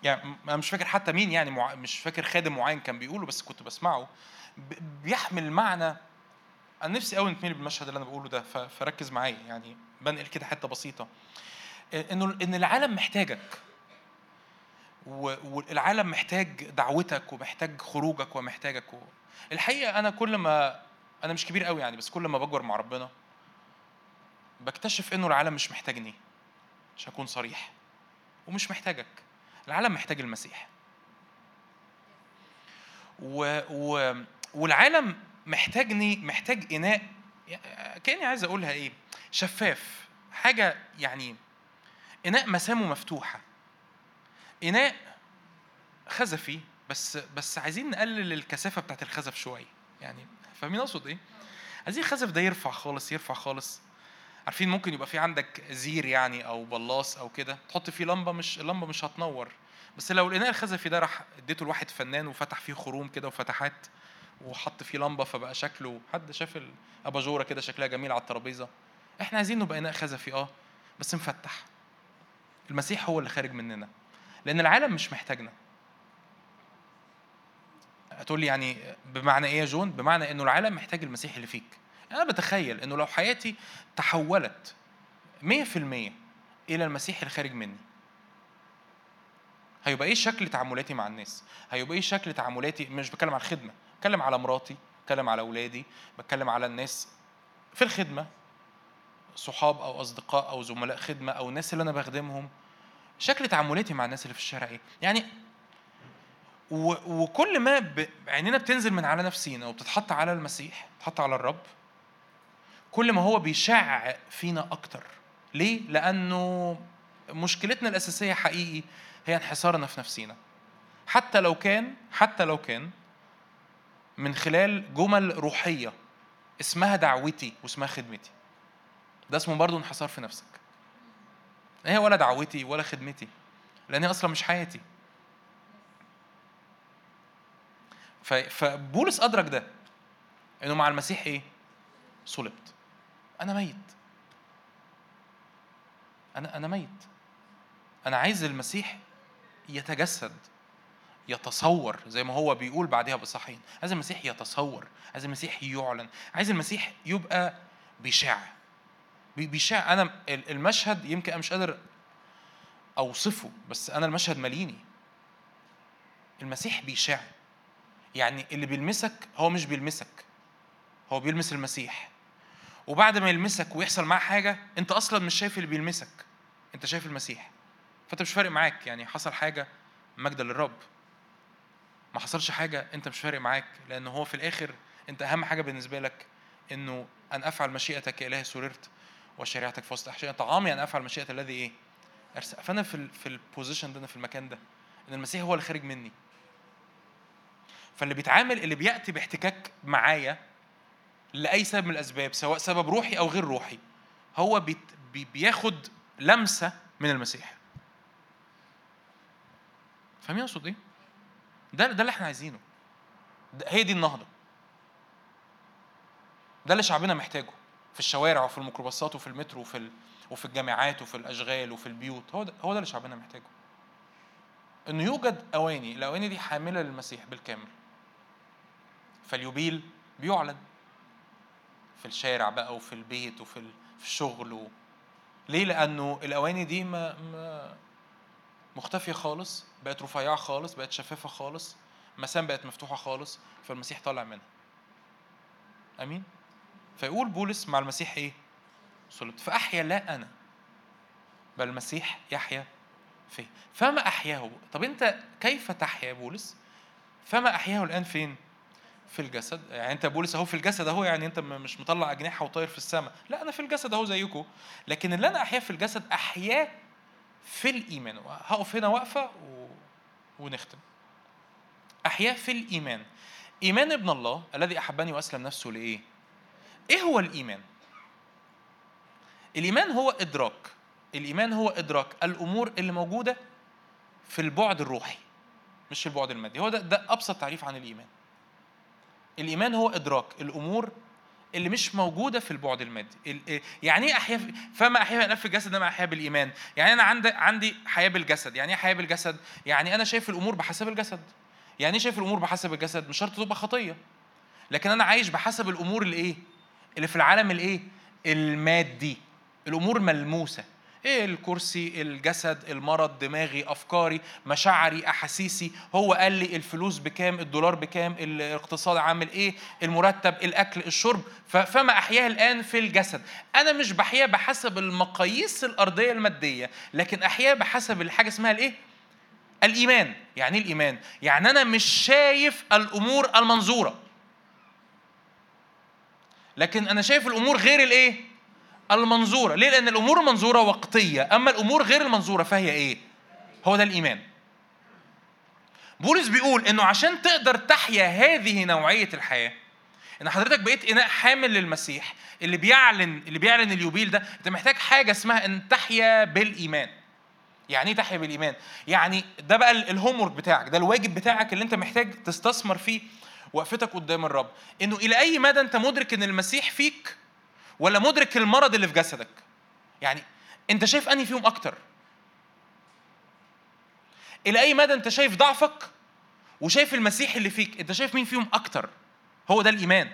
يعني أنا مش فاكر حتى مين يعني مش فاكر خادم معين كان بيقوله بس كنت بسمعه. بيحمل معنى. أنا نفسي قوي نتميل بالمشهد اللي أنا بقوله ده فركز معايا يعني بنقل كده حتة بسيطة. إنه إن العالم محتاجك والعالم محتاج دعوتك ومحتاج خروجك ومحتاجك الحقيقة أنا كل ما أنا مش كبير قوي يعني بس كل ما بكبر مع ربنا بكتشف إنه العالم مش محتاجني عشان اكون صريح ومش محتاجك. العالم محتاج المسيح. و... و... والعالم محتاجني محتاج إناء كأني عايز أقولها إيه شفاف حاجة يعني إناء مسامه مفتوحة. إناء خزفي بس بس عايزين نقلل الكثافة بتاعت الخزف شوية يعني فاهمين أقصد إيه؟ عايزين الخزف ده يرفع خالص يرفع خالص. عارفين ممكن يبقى في عندك زير يعني أو بلاص أو كده تحط فيه لمبة مش اللمبة مش هتنور. بس لو الإناء الخزفي ده راح اديته لواحد فنان وفتح فيه خروم كده وفتحات وحط فيه لمبة فبقى شكله حد شاف الاباجوره كده شكلها جميل على الترابيزة. إحنا عايزين نبقى إناء خزفي آه بس مفتح. المسيح هو اللي خارج مننا لأن العالم مش محتاجنا. هتقول لي يعني بمعنى إيه يا جون؟ بمعنى إنه العالم محتاج المسيح اللي فيك. أنا بتخيل إنه لو حياتي تحولت 100% إلى المسيح اللي خارج مني هيبقى إيه شكل تعاملاتي مع الناس؟ هيبقى إيه شكل تعاملاتي؟ مش بتكلم على الخدمة بتكلم على مراتي بتكلم على أولادي بتكلم على الناس في الخدمة صحاب أو أصدقاء أو زملاء خدمة أو الناس اللي أنا بخدمهم. شكل تعاملاتي مع الناس اللي في الشارع إيه؟ يعني و... وكل ما ب... عينينا بتنزل من على نفسينا وبتتحط على المسيح بتتحط على الرب كل ما هو بيشع فينا أكتر. ليه؟ لأنه مشكلتنا الأساسية حقيقي هي انحصارنا في نفسينا. حتى لو كان حتى لو كان من خلال جمل روحية اسمها دعوتي واسمها خدمتي. ده اسمه برضه انحصار في نفسك. هي ولا دعوتي ولا خدمتي لأن هي أصلا مش حياتي. فبولس أدرك ده إنه مع المسيح إيه؟ صلبت. أنا ميت. أنا أنا ميت. أنا عايز المسيح يتجسد يتصور زي ما هو بيقول بعدها بصحين عايز المسيح يتصور عايز المسيح يعلن عايز المسيح يبقى بيشع بيشع أنا المشهد يمكن أنا مش قادر أوصفه بس أنا المشهد مليني. المسيح بيشع يعني اللي بيلمسك هو مش بيلمسك هو بيلمس المسيح. وبعد ما يلمسك ويحصل معاه حاجة أنت أصلا مش شايف اللي بيلمسك أنت شايف المسيح. فأنت مش فارق معاك يعني حصل حاجة مجد للرب. ما حصلش حاجة أنت مش فارق معاك لأن هو في الآخر أنت أهم حاجة بالنسبة لك إنه أن أفعل مشيئتك يا إلهي سررت وشريعتك في وسط أحشائي. طعامي أن أفعل مشيئة الذي إيه؟ أرسل. فأنا في في ال position ده في المكان ده إن المسيح هو اللي خارج مني. فاللي بيتعامل اللي بيأتي باحتكاك معايا لأي سبب من الأسباب سواء سبب روحي أو غير روحي هو بي بياخد لمسة من المسيح. فاهمين أقصد إيه؟ ده ده اللي إحنا عايزينه. هي دي النهضة. ده اللي شعبنا محتاجه في الشوارع وفي الميكروباصات وفي المترو وفي ال... وفي الجامعات وفي الأشغال وفي البيوت. هو ده هو ده اللي شعبنا محتاجه. إنه يوجد أواني الأواني دي حاملة للمسيح بالكامل. فاليوبيل بيعلن. في الشارع بقى وفي البيت وفي في الشغل و... ليه؟ لأنه الأواني دي ما, ما مختفية خالص بقت رفيعة خالص بقت شفافة خالص مسام بقت مفتوحة خالص فالمسيح طالع منها. آمين؟ فيقول بولس مع المسيح إيه؟ صلبت فأحيا لا أنا بل المسيح يحيا فيه. فما أحياه؟ طب أنت كيف تحيا بولس؟ فما أحياه الآن فين؟ في الجسد يعني انت بولس اهو في الجسد اهو يعني انت مش مطلع أجنحة وطاير في السماء. لا أنا في الجسد اهو زيكم لكن اللي أنا أحياه في الجسد أحياه في الإيمان. هقف هنا واقفة و... ونختم. أحياه في الإيمان. إيمان ابن الله الذي أحبني وأسلم نفسه لإيه؟ إيه هو الإيمان؟ الإيمان هو إدراك. الإيمان هو إدراك. الأمور اللي موجودة في البعد الروحي مش البعد المادي. هو ده, ده أبسط تعريف عن الإيمان. الإيمان هو إدراك. الأمور اللي مش موجودة في البعد المادي. يعني إيه احيا فما احيا في الجسد انما احيا بالإيمان. يعني أنا عندي عندي حياة بالجسد. يعني إيه حياة بالجسد؟ يعني أنا شايف الأمور بحسب الجسد. يعني إيه شايف الأمور بحسب الجسد؟ مش شرط تبقى خطية. لكن أنا عايش بحسب الأمور اللي إيه اللي في العالم الإيه؟ المادي. الأمور ملموسة. إيه الكرسي الجسد المرض دماغي أفكاري مشاعري أحاسيسي؟ هو قال لي الفلوس بكام الدولار بكام الاقتصاد عامل إيه المرتب الأكل الشرب. فما أحياه الآن في الجسد. أنا مش بحياه بحسب المقاييس الأرضية المادية لكن أحياه بحسب الحاجة اسمها الإيه؟ الإيمان. يعني إيه الإيمان؟ يعني أنا مش شايف الأمور المنظورة. لكن أنا شايف الأمور غير الإيه؟ المنظورة ليه؟ لأن الأمور المنظورة وقتية أما الأمور غير المنظورة فهي إيه؟ هو ده الإيمان بولس بيقول إنه عشان تقدر تحيا هذه نوعية الحياة إن حضرتك بقيت إناء حامل للمسيح اللي بيعلن اللي بيعلن اليوبيل ده أنت محتاج حاجة اسمها إن تحيا بالإيمان يعني إيه تحيا بالإيمان؟ يعني ده بقى الهوم بتاعك، ده الواجب بتاعك اللي أنت محتاج تستثمر فيه وقفتك قدام الرب، إنه إلى أي مدى أنت مدرك إن المسيح فيك ولا مدرك المرض اللي في جسدك؟ يعني انت شايف انهي فيهم أكتر؟ إلى اي مدى انت شايف ضعفك وشايف المسيح اللي فيك؟ انت شايف مين فيهم أكتر؟ هو ده الإيمان.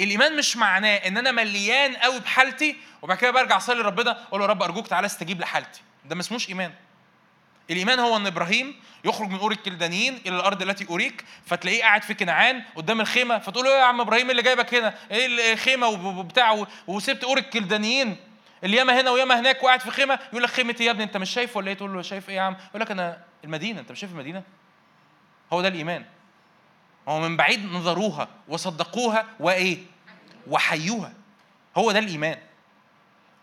الإيمان مش معناه إن أنا مليان قوي بحالتي وبعد كده برجع أصلي لربنا أقول له يا رب أرجوك تعالى استجيب لحالتي. ده ما اسموش إيمان. الإيمان هو أن إبراهيم يخرج من اور الكلدانيين إلى الأرض التي اريك فتلاقيه قاعد في كنعان قدام الخيمة فتقول له إيه يا عم إبراهيم اللي جايبك هنا؟ إيه الخيمة وبتاع وسبت اور الكلدانيين؟ اللي ياما هنا وياما هناك وقاعد في خيمة يقول لك خيمه يا ابني أنت مش شايف ولا إيه؟ تقول له شايف إيه يا عم؟ يقول لك أنا المدينة أنت مش شايف المدينة؟ هو ده الإيمان. هو من بعيد نظروها وصدقوها وإيه؟ وحيوها. هو ده الإيمان.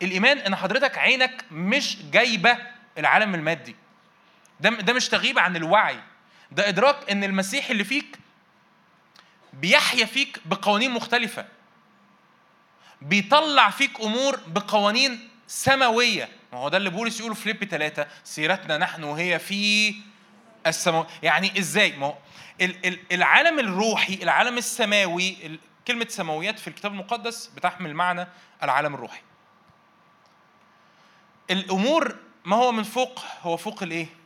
الإيمان إن حضرتك عينك مش جايبة العالم المادي. ده ده مش تغيب عن الوعي. ده إدراك إن المسيح اللي فيك بيحيا فيك بقوانين مختلفة. بيطلع فيك أمور بقوانين سماوية. ما هو ده اللي بولس يقوله في فيليب ثلاثة سيرتنا نحن وهي في السماء يعني إزاي؟ ما هو العالم الروحي العالم السماوي كلمة سماويات في الكتاب المقدس بتحمل معنى العالم الروحي. الأمور ما هو من فوق هو فوق الإيه؟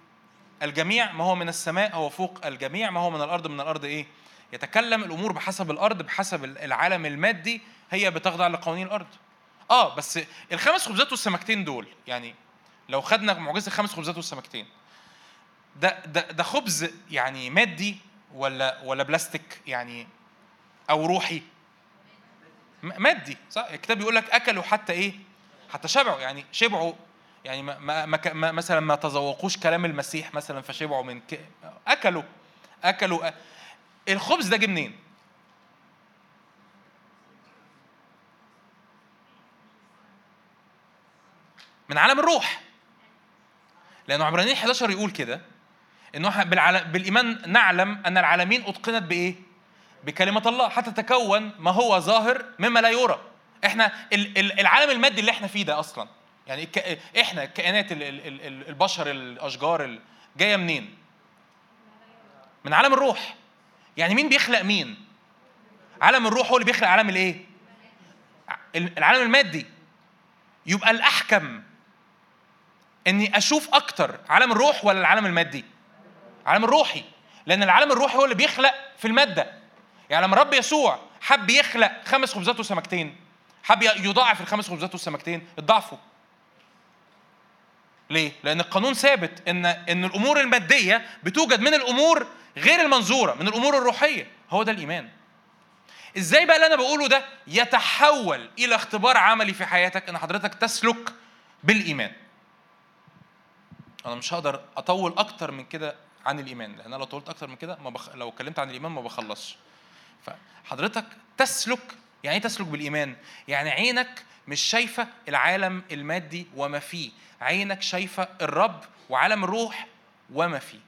الجميع ما هو من السماء هو فوق الجميع. ما هو من الأرض من الأرض إيه؟ يتكلم الأمور بحسب الأرض بحسب العالم المادي. هي بتخضع لقوانين الأرض. آه بس الخمس خبزات والسمكتين دول يعني لو خدنا معجزة الخمس خبزات والسمكتين ده ده ده خبز يعني مادي ولا ولا بلاستيك يعني أو روحي؟ مادي صح؟ الكتاب بيقول لك أكلوا حتى إيه؟ حتى شبعوا يعني شبعوا يعني ما ما ما مثلا ما تذوقوش كلام المسيح مثلا فشبعوا من ك... أكلوا أكلوا الخبز ده جه منين؟ من عالم الروح. لأنه عبرانيين 11 يقول كده إنه بالإيمان نعلم أن العالمين أتقنت بإيه؟ بكلمة الله حتى تكون ما هو ظاهر مما لا يرى. إحنا العالم المادي اللي إحنا فيه ده أصلا. يعني إحنا الكائنات البشر الأشجار جاية منين؟ من عالم الروح. يعني مين بيخلق مين؟ عالم الروح هو اللي بيخلق عالم الإيه؟ العالم المادي. يبقى الأحكم إني أشوف أكتر عالم الروح ولا العالم المادي؟ العالم الروحي. لأن العالم الروحي هو اللي بيخلق في المادة. يعني لما الرب يسوع حب يخلق خمس خبزات وسمكتين حب يضاعف الخمس خبزات والسمكتين اتضاعفوا. ليه؟ لأن القانون ثابت إن إن الأمور المادية بتوجد من الأمور غير المنظورة، من الأمور الروحية، هو ده الإيمان. إزاي بقى اللي أنا بقوله ده يتحول إلى اختبار عملي في حياتك إن حضرتك تسلك بالإيمان. أنا مش هقدر أطول أكتر من كده عن الإيمان لأن أنا لو طولت أكتر من كده ما بخ... لو اتكلمت عن الإيمان ما بخلصش فحضرتك تسلك يعني إيه تسلك بالإيمان؟ يعني عينك مش شايفة العالم المادي وما فيه. عينك شايفة الرب وعالم الروح وما فيه.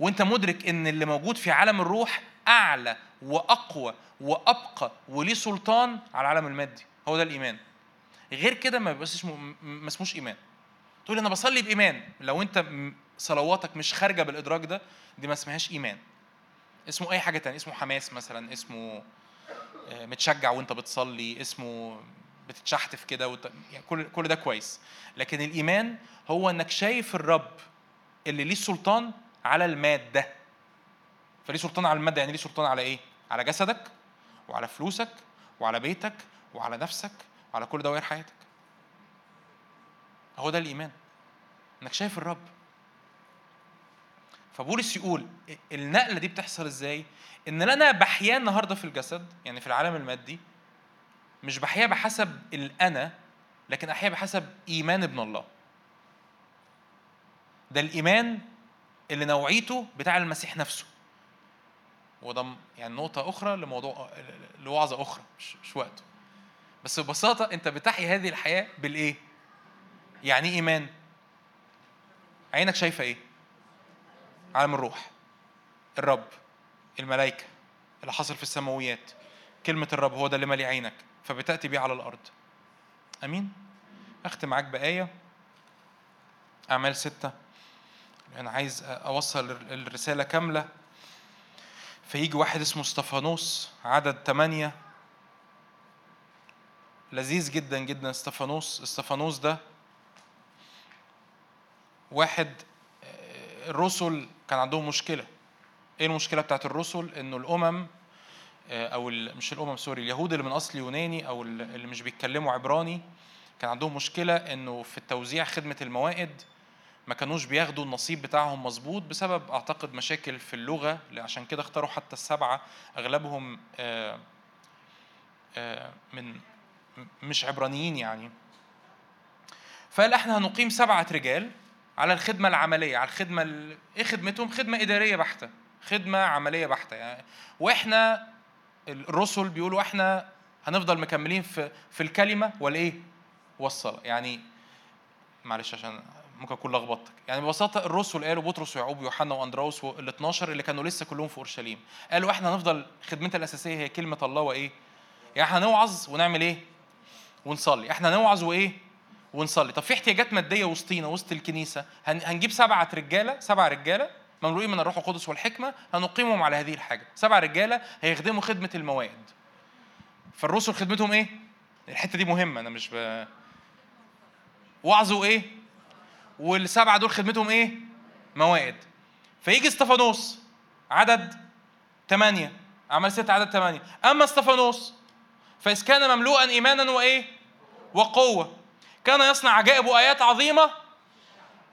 وأنت مدرك إن اللي موجود في عالم الروح أعلى وأقوى وأبقى وليه سلطان على العالم المادي. هو ده الإيمان. غير كده ما بيبقاش ما اسموش إيمان. تقول أنا بصلي بإيمان. لو أنت صلواتك مش خارجة بالإدراك ده دي ما اسمهاش إيمان. اسمه أي حاجة تانية. اسمه حماس مثلا اسمه متشجع وانت بتصلي اسمه بتتشحتف كده وت... يعني كل كل ده كويس. لكن الإيمان هو إنك شايف الرب اللي ليه سلطان على المادة. فليه سلطان على المادة؟ يعني ليه سلطان على إيه؟ على جسدك وعلى فلوسك وعلى بيتك وعلى نفسك وعلى كل دوائر حياتك. هو ده الإيمان. إنك شايف الرب. فبولس يقول النقلة دي بتحصل إزاي؟ إن أنا بحياه النهاردة في الجسد يعني في العالم المادي مش بحياه بحسب الأنا لكن أحياه بحسب إيمان ابن الله. ده الإيمان اللي نوعيته بتاع المسيح نفسه. وده يعني نقطة أخرى لموضوع لوعظة أخرى مش, مش وقته بس ببساطة أنت بتحيا هذه الحياة بالإيه؟ يعني إيه إيمان. عينك شايفة إيه؟ عالم الروح الرب الملائكة اللي حصل في السماويات. كلمة الرب هو ده اللي مالي عينك فبتأتي بيه على الأرض. آمين؟ أختم معاك بآية. أعمال ستة. أنا عايز أوصل الرسالة كاملة. فيجي واحد اسمه استفانوس عدد ثمانية لذيذ جدا جدا استفانوس استفانوس ده واحد آه، الرسل كان عندهم مشكلة. إيه المشكلة بتاعت الرسل؟ إنه الأمم آه، أو مش الأمم سوري اليهود اللي من أصل يوناني أو اللي مش بيتكلموا عبراني كان عندهم مشكلة إنه في التوزيع خدمة الموائد ما كانوش بياخدوا النصيب بتاعهم مظبوط بسبب أعتقد مشاكل في اللغة عشان كده اختاروا حتى السبعة. أغلبهم آه، آه، من مش عبرانيين يعني. فقال إحنا هنقيم سبعة رجال. على الخدمة العملية على الخدمة ال... إيه خدمتهم؟ خدمة إدارية بحتة خدمة عملية بحتة يعني. وإحنا الرسل بيقولوا إحنا هنفضل مكملين في في الكلمة والايه والصلاه يعني معلش عشان ممكن أكون لخبطتك. يعني ببساطة الرسل قالوا بطرس ويعقوب ويوحنا واندراوس وال 12 اللي كانوا لسه كلهم في أورشليم قالوا إحنا هنفضل خدمتنا الأساسية هي كلمة الله وإيه؟ يعني إحنا هنوعظ ونعمل إيه؟ ونصلي. إحنا هنوعظ وإيه؟ ونصلي. طب في احتياجات مادية وسطينا وسط الكنيسة؟ هنجيب سبعة رجالة سبعة رجالة مملوئين من الروح القدس والحكمة هنقيمهم على هذه الحاجة. سبع رجالة هيخدموا خدمة الموائد فالرسل خدمتهم إيه؟ الحتة دي مهمة أنا مش ب... وعظوا إيه؟ والسبعة دول خدمتهم إيه؟ موائد فيجي استفانوس عدد ثمانية عمل ستة عدد ثمانية أما استفانوس فإذ كان مملوءا إيمانا وإيه؟ وقوة. كان يصنع عجائب وآيات عظيمة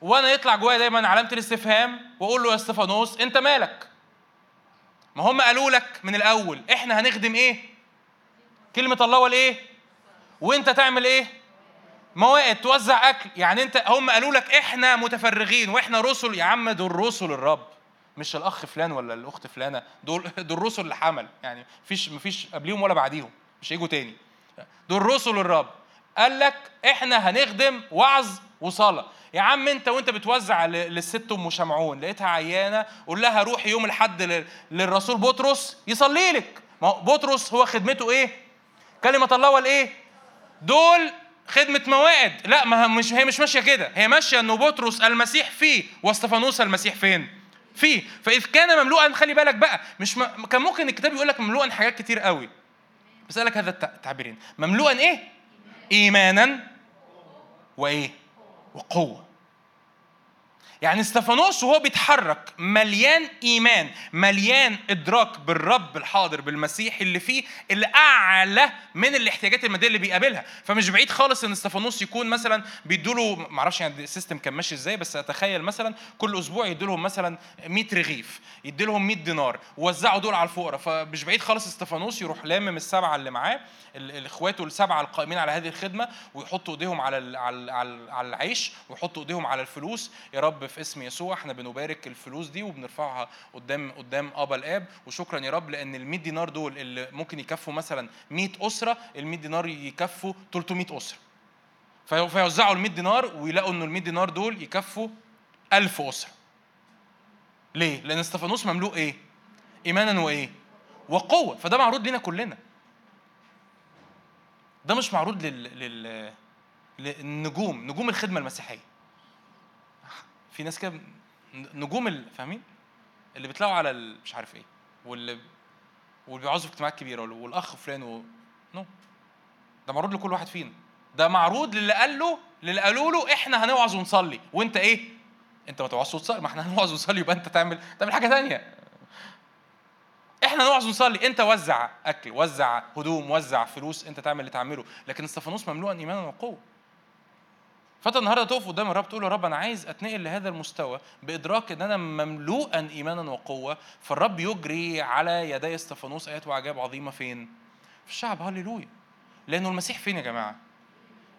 وأنا يطلع جوايا دايما علامة الاستفهام وأقول له يا استفانوس أنت مالك؟ ما هم قالوا لك من الأول إحنا هنخدم إيه؟ كلمة الله والإيه؟ وأنت تعمل إيه؟ موائد توزع أكل. يعني أنت هم قالوا لك إحنا متفرغين وإحنا رسل. يا عم دول رسل الرب. مش الأخ فلان ولا الأخت فلانة دول دول رسل اللي حمل يعني مفيش مفيش قبليهم ولا بعديهم مش هيجوا تاني. دول رسل الرب. قال لك إحنا هنخدم وعظ وصلاة. يا عم أنت وأنت بتوزع للست أم شمعون لقيتها عيانة قول لها روحي يوم الاحد للرسول بطرس يصلي لك. ما بطرس هو خدمته إيه؟ كلمة الله والايه دول خدمة موائد. لا ما مش هي مش ماشية كده. هي ماشية إنه بطرس المسيح فيه واستفانوس المسيح فين؟ فيه. فإذ كان مملوءا خلي بالك بقى مش م... كان ممكن الكتاب يقول لك مملوءا حاجات كتير قوي. بس قال لك هذا التعبيرين مملوءا إيه؟ ايمانا وإيه؟ وقوة. يعني استفانوس وهو بيتحرك مليان إيمان مليان إدراك بالرب الحاضر بالمسيح اللي فيه اللي أعلى من الاحتياجات المادية اللي بيقابلها. فمش بعيد خالص إن استفانوس يكون مثلا بيدوا له ما أعرفش يعني السيستم كان ماشي إزاي بس أتخيل مثلا كل أسبوع يدوا لهم مثلا 100 رغيف يدي لهم 100 دينار ووزعوا دول على الفقراء. فمش بعيد خالص استفانوس يروح لامم السبعة اللي معاه الاخواته السبعه القائمين على هذه الخدمة ويحطوا إيديهم على على العيش ويحطوا إيديهم على الفلوس. يا رب في اسم يسوع إحنا بنبارك الفلوس دي وبنرفعها قدام قدام أبا الآب وشكرا يا رب لأن ال 100 دينار دول اللي ممكن يكفوا مثلا 100 أسرة ال 100 دينار يكفوا 300 أسرة فيوزعوا ال 100 دينار ويلاقوا إنه ال 100 دينار دول يكفوا 1000 أسرة ليه؟ لأن إستفانوس مملوء إيه؟ ايمانا وإيه؟ وقوة فده معروض لنا كلنا ده مش معروض لل... لل... للنجوم نجوم الخدمة المسيحية في ناس كده نجوم. فاهمين؟ اللي بيطلعوا على. مش عارف إيه واللي واللي بيعوزوا في اجتماعات كبيرة والأخ فلان و... نو. ده معروض لكل واحد فينا. ده معروض للي قال له للي قالوا له إحنا هنوعظ ونصلي. وإنت إيه؟ إنت ما توعظش وتصلي. ما إحنا هنوعظ ونصلي يبقى إنت تعمل تعمل حاجة ثانية إحنا نوعظ ونصلي. إنت وزع أكل وزع هدوم وزع فلوس إنت تعمل اللي تعمله. لكن استفانوس مملوءا ايمانا وقوة. فانت النهارده تقف قدام الرب تقول يا رب أنا عايز أتنقل لهذا المستوى بإدراك إن أنا مملوءا ايمانا وقوة. فالرب يجري على يدي إستفانوس آيات وعجائب عظيمة فين؟ في الشعب. هللويا. لأنه المسيح فين يا جماعة؟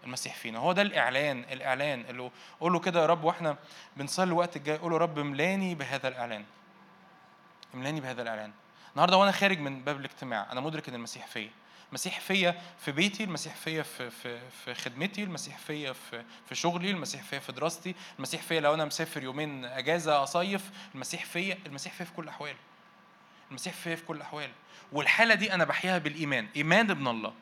المسيح فينا هو ده الإعلان الإعلان. اللي قول له كده يا رب وإحنا بنصلي الوقت الجاي قول له رب املاني بهذا الإعلان. املاني بهذا الإعلان. النهارده وأنا خارج من باب الاجتماع أنا مدرك إن المسيح فيا المسيح فيا في بيتي المسيح فيا في في في خدمتي المسيح فيا في في شغلي المسيح فيا في دراستي المسيح فيا لو أنا مسافر يومين أجازة أصيف المسيح فيا المسيح فيا في كل الأحوال. المسيح فيا في كل الأحوال. والحالة دي أنا بحياها بالإيمان إيمان ابن الله.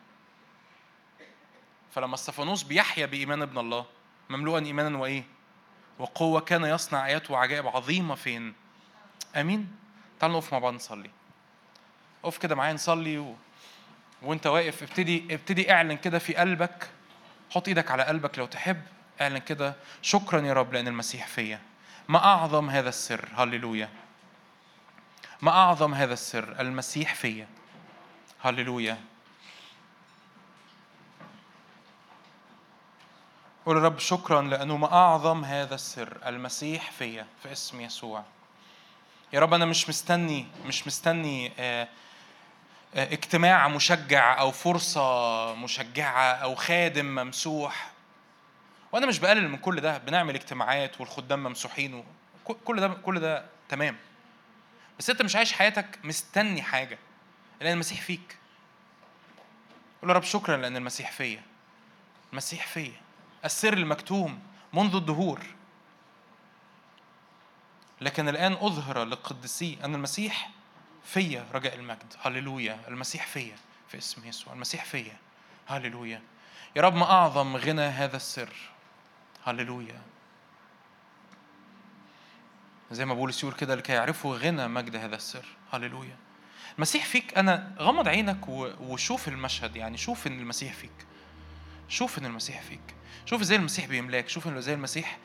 فلما استفانوس بيحيا بإيمان ابن الله مملوءا ايمانا وإيه؟ وقوة كان يصنع آيات وعجائب عظيمة فين؟ أمين؟ تعالوا نقف مع بعض نصلي. اقف كده معايا نصلي و... وانت واقف ابتدي ابتدي اعلن كده في قلبك. حط إيدك على قلبك لو تحب. اعلن كده شكرا يا رب لأن المسيح فيا. ما أعظم هذا السر. هللويا. ما أعظم هذا السر. المسيح فيا. هللويا. قول رب شكرا لأنه ما أعظم هذا السر. المسيح فيا في اسم يسوع. يا رب أنا مش مستني مش مستني آه، اجتماع مشجع أو فرصة مشجعة أو خادم ممسوح. وأنا مش بقلل من كل ده بنعمل اجتماعات والخدام ممسوحين كل ده كل ده تمام. بس أنت مش عايش حياتك مستني حاجة لأن المسيح فيك. قول يا رب شكرا لأن المسيح فيا. المسيح فيا. السر المكتوم منذ الدهور. لكن الآن أظهر للقديسين أن المسيح فيا رجاء المجد. هللويا. المسيح فيا. في اسم يسوع. المسيح فيا. هللويا. يا رب ما أعظم غنى هذا السر. هللويا. زي ما بولس يقول كده لكي يعرفوا غنى مجد هذا السر. هللويا. المسيح فيك. أنا غمض عينك وشوف المشهد. يعني شوف إن المسيح فيك. شوف إن المسيح فيك. شوف إزاي المسيح بيملاك. شوف إزاي المسيح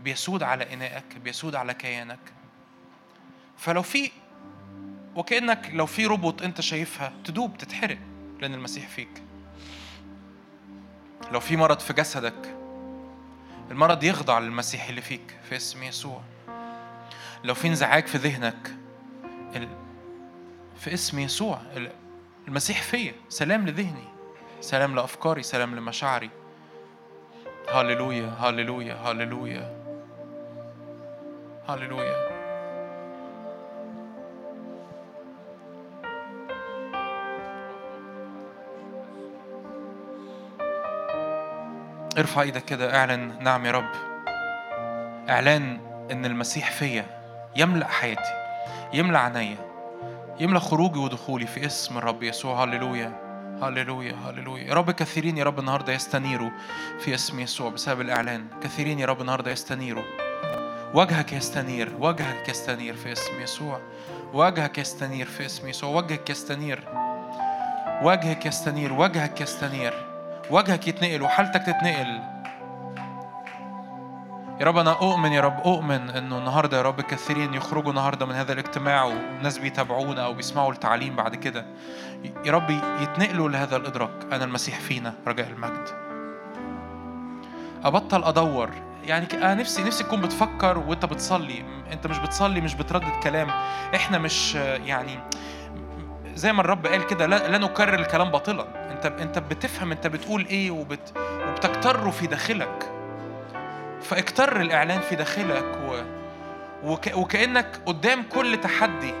بيسود على إنائك بيسود على كيانك. فلو في وكأنك لو في روبوت أنت شايفها تدوب تتحرق لأن المسيح فيك. لو في مرض في جسدك المرض يخضع للمسيح اللي فيك في اسم يسوع. لو في انزعاج في ذهنك في اسم يسوع المسيح فيا. سلام لذهني سلام لأفكاري سلام لمشاعري. هللويا هللويا هللويا هللويا ارفع إيدك كده اعلن نعم يا رب. اعلان إن المسيح فيا يملأ حياتي يملأ عينيا يملأ خروجي ودخولي في اسم الرب يسوع. هللويا هللويا هللويا. يا رب كثيرين يا رب النهارده يستنيروا في اسم يسوع بسبب الإعلان. كثيرين يا رب النهارده يستنيروا. وجهك يستنير وجهك يستنير في اسم يسوع. وجهك يستنير في اسم يسوع. وجهك يستنير. وجهك يستنير وجهك يستنير. وجهك يتنقل وحالتك تتنقل. يا رب أنا أؤمن يا رب أؤمن إنه النهاردة يا رب كثيرين يخرجوا النهاردة من هذا الاجتماع وناس بيتابعونا أو بيسمعوا التعليم بعد كده. يا رب يتنقلوا لهذا الإدراك. أنا المسيح فينا رجاء المجد. أبطل أدور. يعني أنا نفسي نفسي تكون بتفكر وأنت بتصلي. أنت مش بتصلي مش بتردد كلام. إحنا مش يعني زي ما الرب قال كده لا, نكرر الكلام باطلا. انت انت بتفهم انت بتقول إيه وبت وبتكتره في داخلك. فاكتر الإعلان في داخلك و... وك... وكأنك قدام كل تحدي.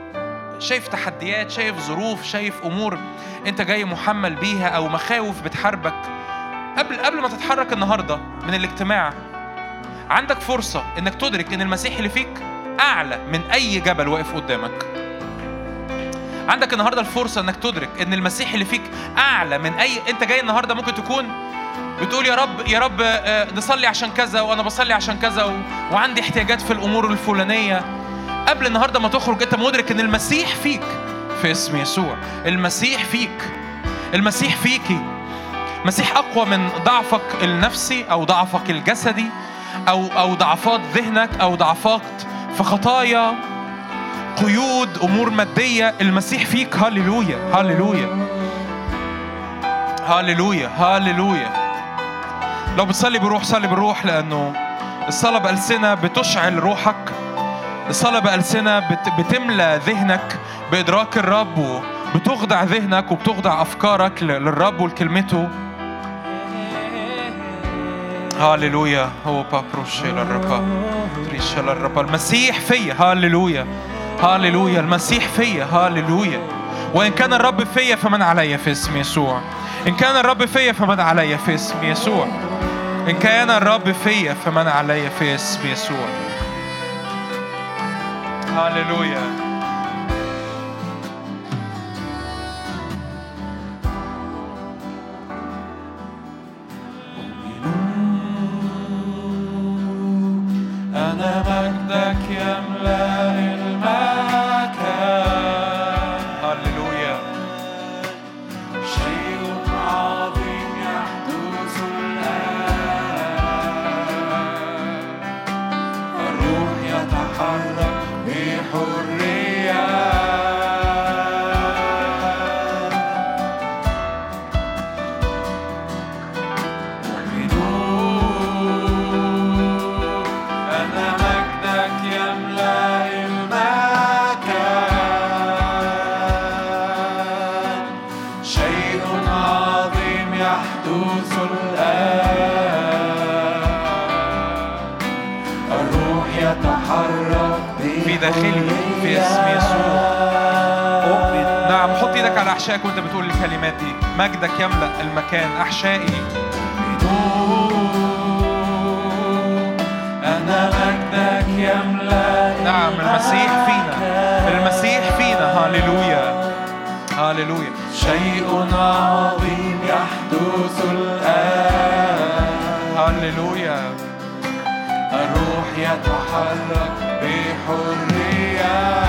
شايف تحديات شايف ظروف شايف أمور أنت جاي محمل بيها أو مخاوف بتحاربك. قبل قبل ما تتحرك النهاردة من الاجتماع عندك فرصة إنك تدرك إن المسيح اللي فيك أعلى من أي جبل واقف قدامك. عندك النهارده الفرصة إنك تدرك إن المسيح اللي فيك أعلى من أي أنت جاي النهارده ممكن تكون بتقول يا رب يا رب آه، نصلي عشان كذا وأنا بصلي عشان كذا و... وعندي احتياجات في الأمور الفلانية. قبل النهارده ما تخرج أنت مدرك إن المسيح فيك في اسم يسوع. المسيح فيك. المسيح فيكي. المسيح أقوى من ضعفك النفسي أو ضعفك الجسدي أو أو ضعفات ذهنك أو ضعفات في خطايا قيود أمور مادية المسيح فيك. هللويا هللويا. هللويا هللويا. لو بتصلي بروح صلي بالروح لأنه الصلاة بألسنة بتشعل روحك. الصلاة بألسنة بتملى ذهنك بإدراك الرب وبتخضع ذهنك وبتخضع أفكارك للرب ولكلمته. هاليلويا هو بابروشيلا الربا تريشيلا الربا المسيح فيا. هاليلويا هاليلويا المسيح فيا هاليلويا. وإن كان الرب فيا فمن علي في اسم يسوع. إن كان الرب فيا فمن علي في اسم يسوع. إن كان الرب فيا فمن علي في اسم يسوع. هللويا أحشائك وأنت بتقول الكلمات دي. مجدك يملأ المكان أحشائي. أنا مجدك يملأ نعم المسيح فينا. المسيح فينا. هاليلويا هاليلويا شيء عظيم يحدث الآن. هاليلويا الروح يتحرك بحرية.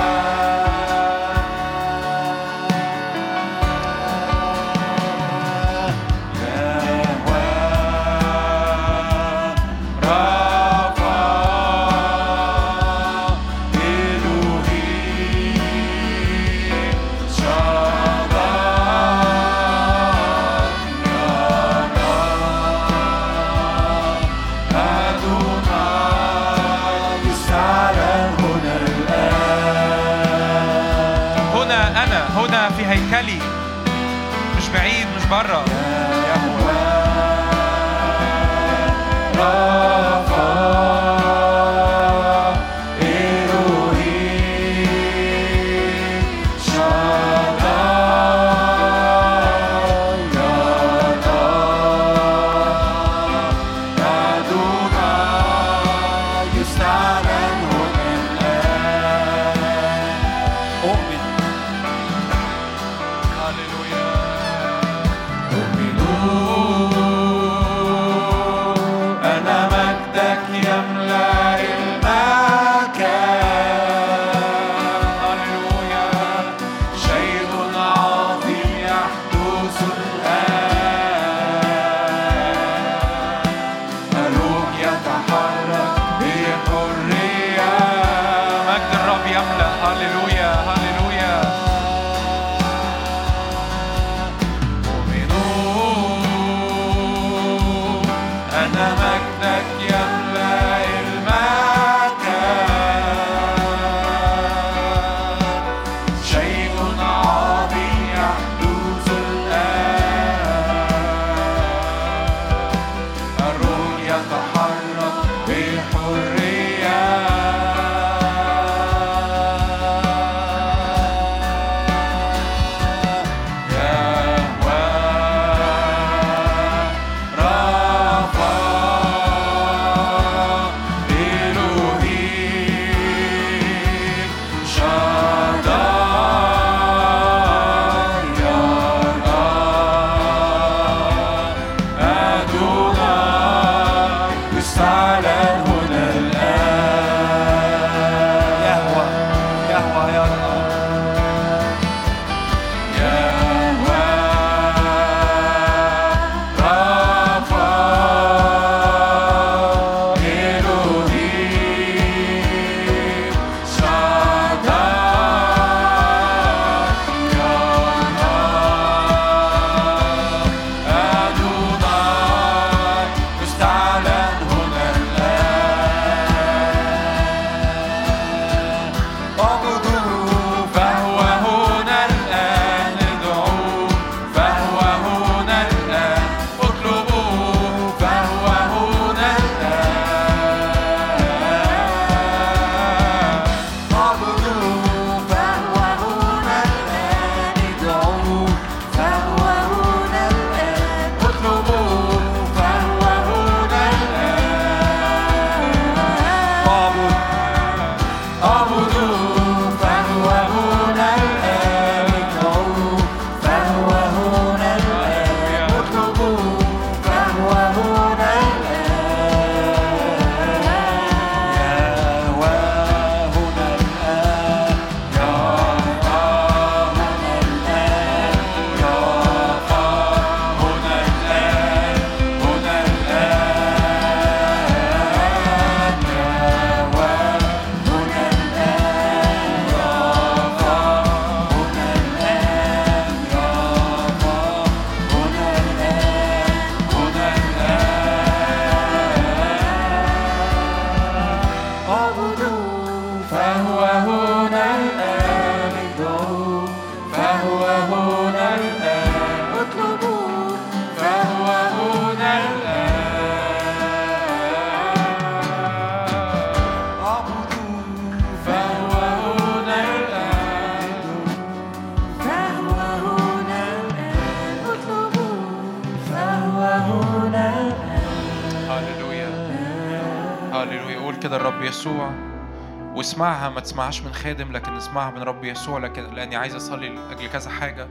تسمعهاش من خادم لكن اسمعها من رب يسوع لكن لأني عايز أصلي لأجل كذا حاجة.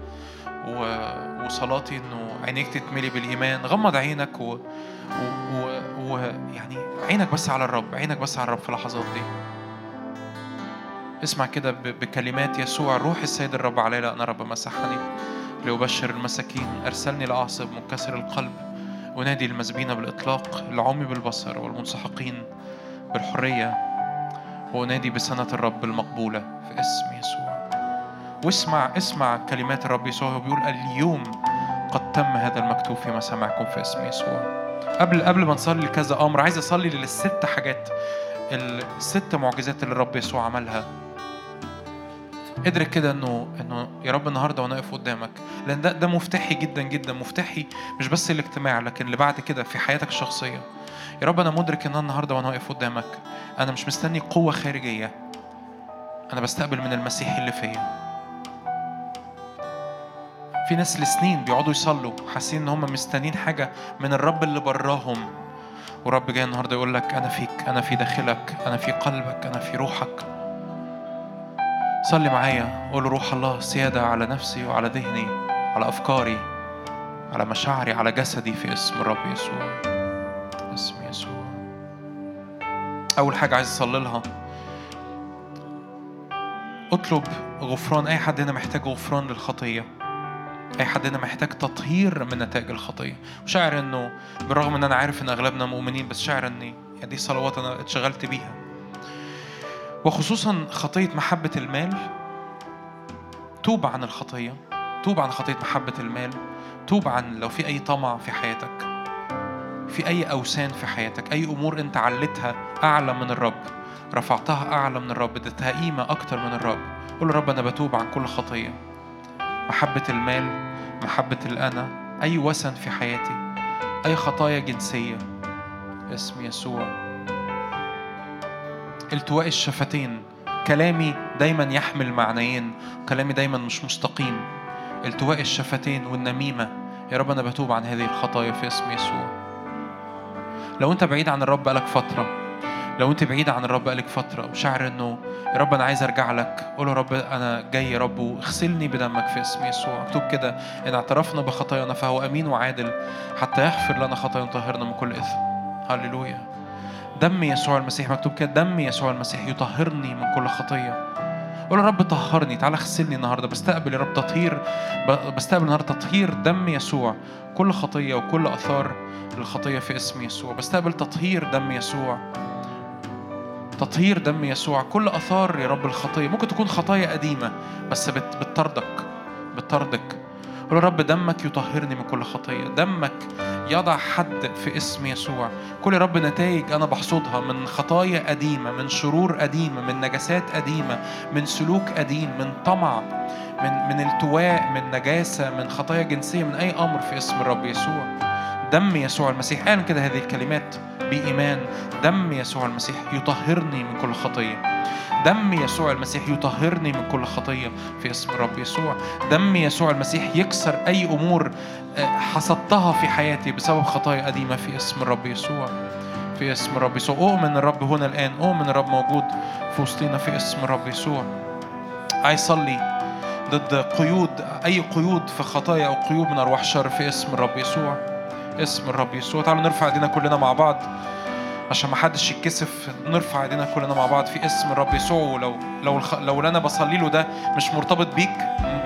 و... وصلاتي إنه عينيك تتملي بالإيمان غمض عينك و... و... و... يعني عينك بس على الرب عينك بس على الرب في اللحظات دي. اسمع كده ب... بكلمات يسوع روح السيد الرب علي لأن رب مسحني لأبشر المساكين أرسلني لأعصب منكسر القلب ونادي المسبين بالإطلاق العمي بالبصر والمنسحقين بالحرية. وأنادي بسنة الرب المقبولة في اسم يسوع. واسمع اسمع كلمات الرب يسوع. هو بيقول اليوم قد تم هذا المكتوب في مسامعكم في اسم يسوع. قبل قبل ما نصلي لكذا أمر عايز أصلي للست حاجات الست معجزات اللي الرب يسوع عملها. ادرك كده انه انه يا رب النهارده وأنا واقف قدامك. لأن ده ده مفتاحي جدا جدا مفتاحي مش بس الاجتماع لكن اللي بعد كده في حياتك الشخصية. يا رب أنا مدرك إن أنا النهارده وأنا واقف قدامك أنا مش مستني قوة خارجية. أنا بستقبل من المسيح اللي فيا. في ناس لسنين بيقعدوا يصلوا حاسين إن هم مستنيين حاجة من الرب اللي براهم. ورب جاي النهارده يقول لك أنا فيك أنا في داخلك أنا في قلبك أنا في روحك. صلي معايا. قول روح الله سيادة على نفسي وعلى ذهني على أفكاري على مشاعري على جسدي في اسم الرب يسوع. اسم يسوع. أول حاجة عايز أصلي لها. اطلب غفران. أي حد هنا محتاج غفران للخطية؟ أي حد هنا محتاج تطهير من نتائج الخطية؟ وشاعر إنه بالرغم إن أنا عارف إن أغلبنا مؤمنين بس شاعر يعني دي صلوات أنا اتشغلت بيها. وخصوصا خطية محبة المال. توب عن الخطية توب عن خطية محبة المال توب عن لو في أي طمع في حياتك في أي اوثان في حياتك أي أمور أنت علتها أعلى من الرب رفعتها أعلى من الرب اديتها قيمة أكتر من الرب. قول رب أنا بتوب عن كل خطية. محبة المال محبة الأنا أي وثن في حياتي أي خطايا جنسية. اسم يسوع. التواء الشفتين. كلامي دايما يحمل معنيين. كلامي دايما مش مستقيم. التواء الشفتين والنميمة. يا رب أنا بتوب عن هذه الخطايا في اسم يسوع. لو أنت بعيد عن الرب بقالك فترة. لو أنت بعيد عن الرب بقالك فترة وشعر إنه يا رب أنا عايز أرجع لك. قول يا رب أنا جاي يا رب واغسلني بدمك في اسم يسوع. مكتوب كده. إن اعترفنا بخطايانا فهو أمين وعادل حتى يغفر لنا خطايا طهرنا من كل إثم. هللويا. دم يسوع المسيح مكتوب كده دم يسوع المسيح يطهرني من كل خطية. قول يا رب طهرني تعالى اغسلني النهارده بستقبل يا رب تطهير بستقبل النهارده تطهير دم يسوع كل خطية وكل آثار الخطية في اسم يسوع. بستقبل تطهير دم يسوع. تطهير دم يسوع كل آثار يا رب الخطية. ممكن تكون خطايا قديمة بس بت- بتطردك بتطردك. قول رب دمك يطهرني من كل خطية. دمك يضع حد في اسم يسوع. كل رب نتائج أنا بحصدها من خطايا قديمة من شرور قديمة من نجاسات قديمة من سلوك قديم من طمع من من التواء من نجاسة من خطايا جنسية من أي أمر في اسم الرب يسوع. دم يسوع المسيح. قال كده هذه الكلمات بإيمان. دم يسوع المسيح يطهرني من كل خطية. دم يسوع المسيح يطهرني من كل خطية في اسم الرب يسوع. دم يسوع المسيح يكسر أي أمور آه، حصدتها في حياتي بسبب خطايا قديمة في اسم الرب يسوع. في اسم الرب يسوع. أؤمن الرب هنا الآن. أؤمن الرب موجود في وسطنا في اسم الرب يسوع. عايز أصلي ضد قيود أي قيود في خطايا أو قيود من أرواح شر في اسم الرب يسوع. اسم الرب يسوع. تعالوا نرفع ايدينا كلنا مع بعض. عشان ما حدش يتكسف نرفع ايدينا كلنا مع بعض في اسم الرب يسوع. لو الخ... لو اللي أنا بصلي له ده مش مرتبط بيك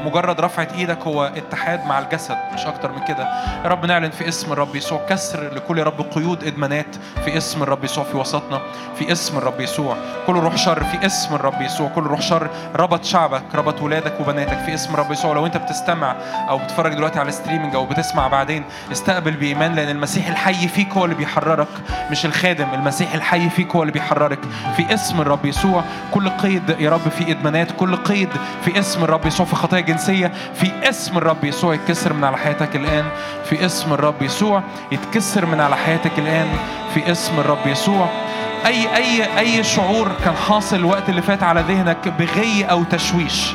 مجرد رفعة إيدك هو اتحاد مع الجسد مش أكتر من كده. يا رب نعلن في اسم الرب يسوع كسر لكل يا رب قيود إدمانات في اسم الرب يسوع في وسطنا في اسم الرب يسوع. كل روح شر في اسم الرب يسوع كل روح شر ربط شعبك ربط ولادك وبناتك في اسم الرب يسوع. لو انت بتستمع أو بتتفرج دلوقتي على ستريمنج أو بتسمع بعدين استقبل بإيمان لأن المسيح الحي فيك هو اللي بيحررك مش الخادم المسيح الحي فيك هو اللي بيحررك. في اسم الرب يسوع كل قيد يا رب في إدمانات كل قيد في اسم الرب يسوع في خطايا جنسية في اسم الرب يسوع يتكسر من على حياتك الآن. في اسم الرب يسوع يتكسر من على حياتك الآن. في اسم الرب يسوع. أي أي أي شعور كان حاصل الوقت اللي فات على ذهنك بغي أو تشويش؟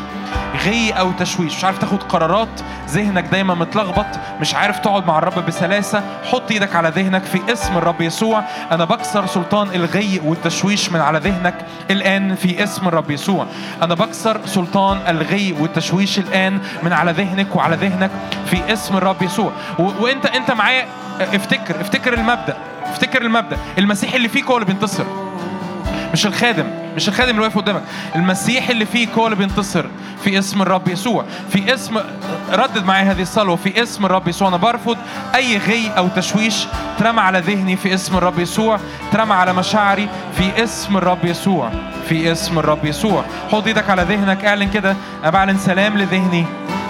غي أو تشويش. مش عارف تاخد قرارات. ذهنك دايما متلخبط. مش عارف تقعد مع الرب بسلاسة. حط إيدك على ذهنك في اسم الرب يسوع. أنا بكسر سلطان الغي والتشويش من على ذهنك الآن في اسم الرب يسوع. أنا بكسر سلطان الغي والتشويش الآن من على ذهنك وعلى ذهنك في اسم الرب يسوع. و- وأنت أنت معايا؟ افتكر افتكر المبدأ. افتكر المبدأ. المسيح اللي فيك هو اللي بينتصر. مش الخادم. مش الخادم اللي واقف قدامك. المسيح اللي فيك هو اللي بينتصر في اسم الرب يسوع. في اسم ردد معايا هذه الصلوه في اسم الرب يسوع. أنا برفض أي غي أو تشويش ترمى على ذهني. في اسم الرب يسوع. ترمى على مشاعري. في اسم الرب يسوع. في اسم الرب يسوع. حط إيدك على ذهنك. اعلن كده. أنا بعلن سلام لذهني.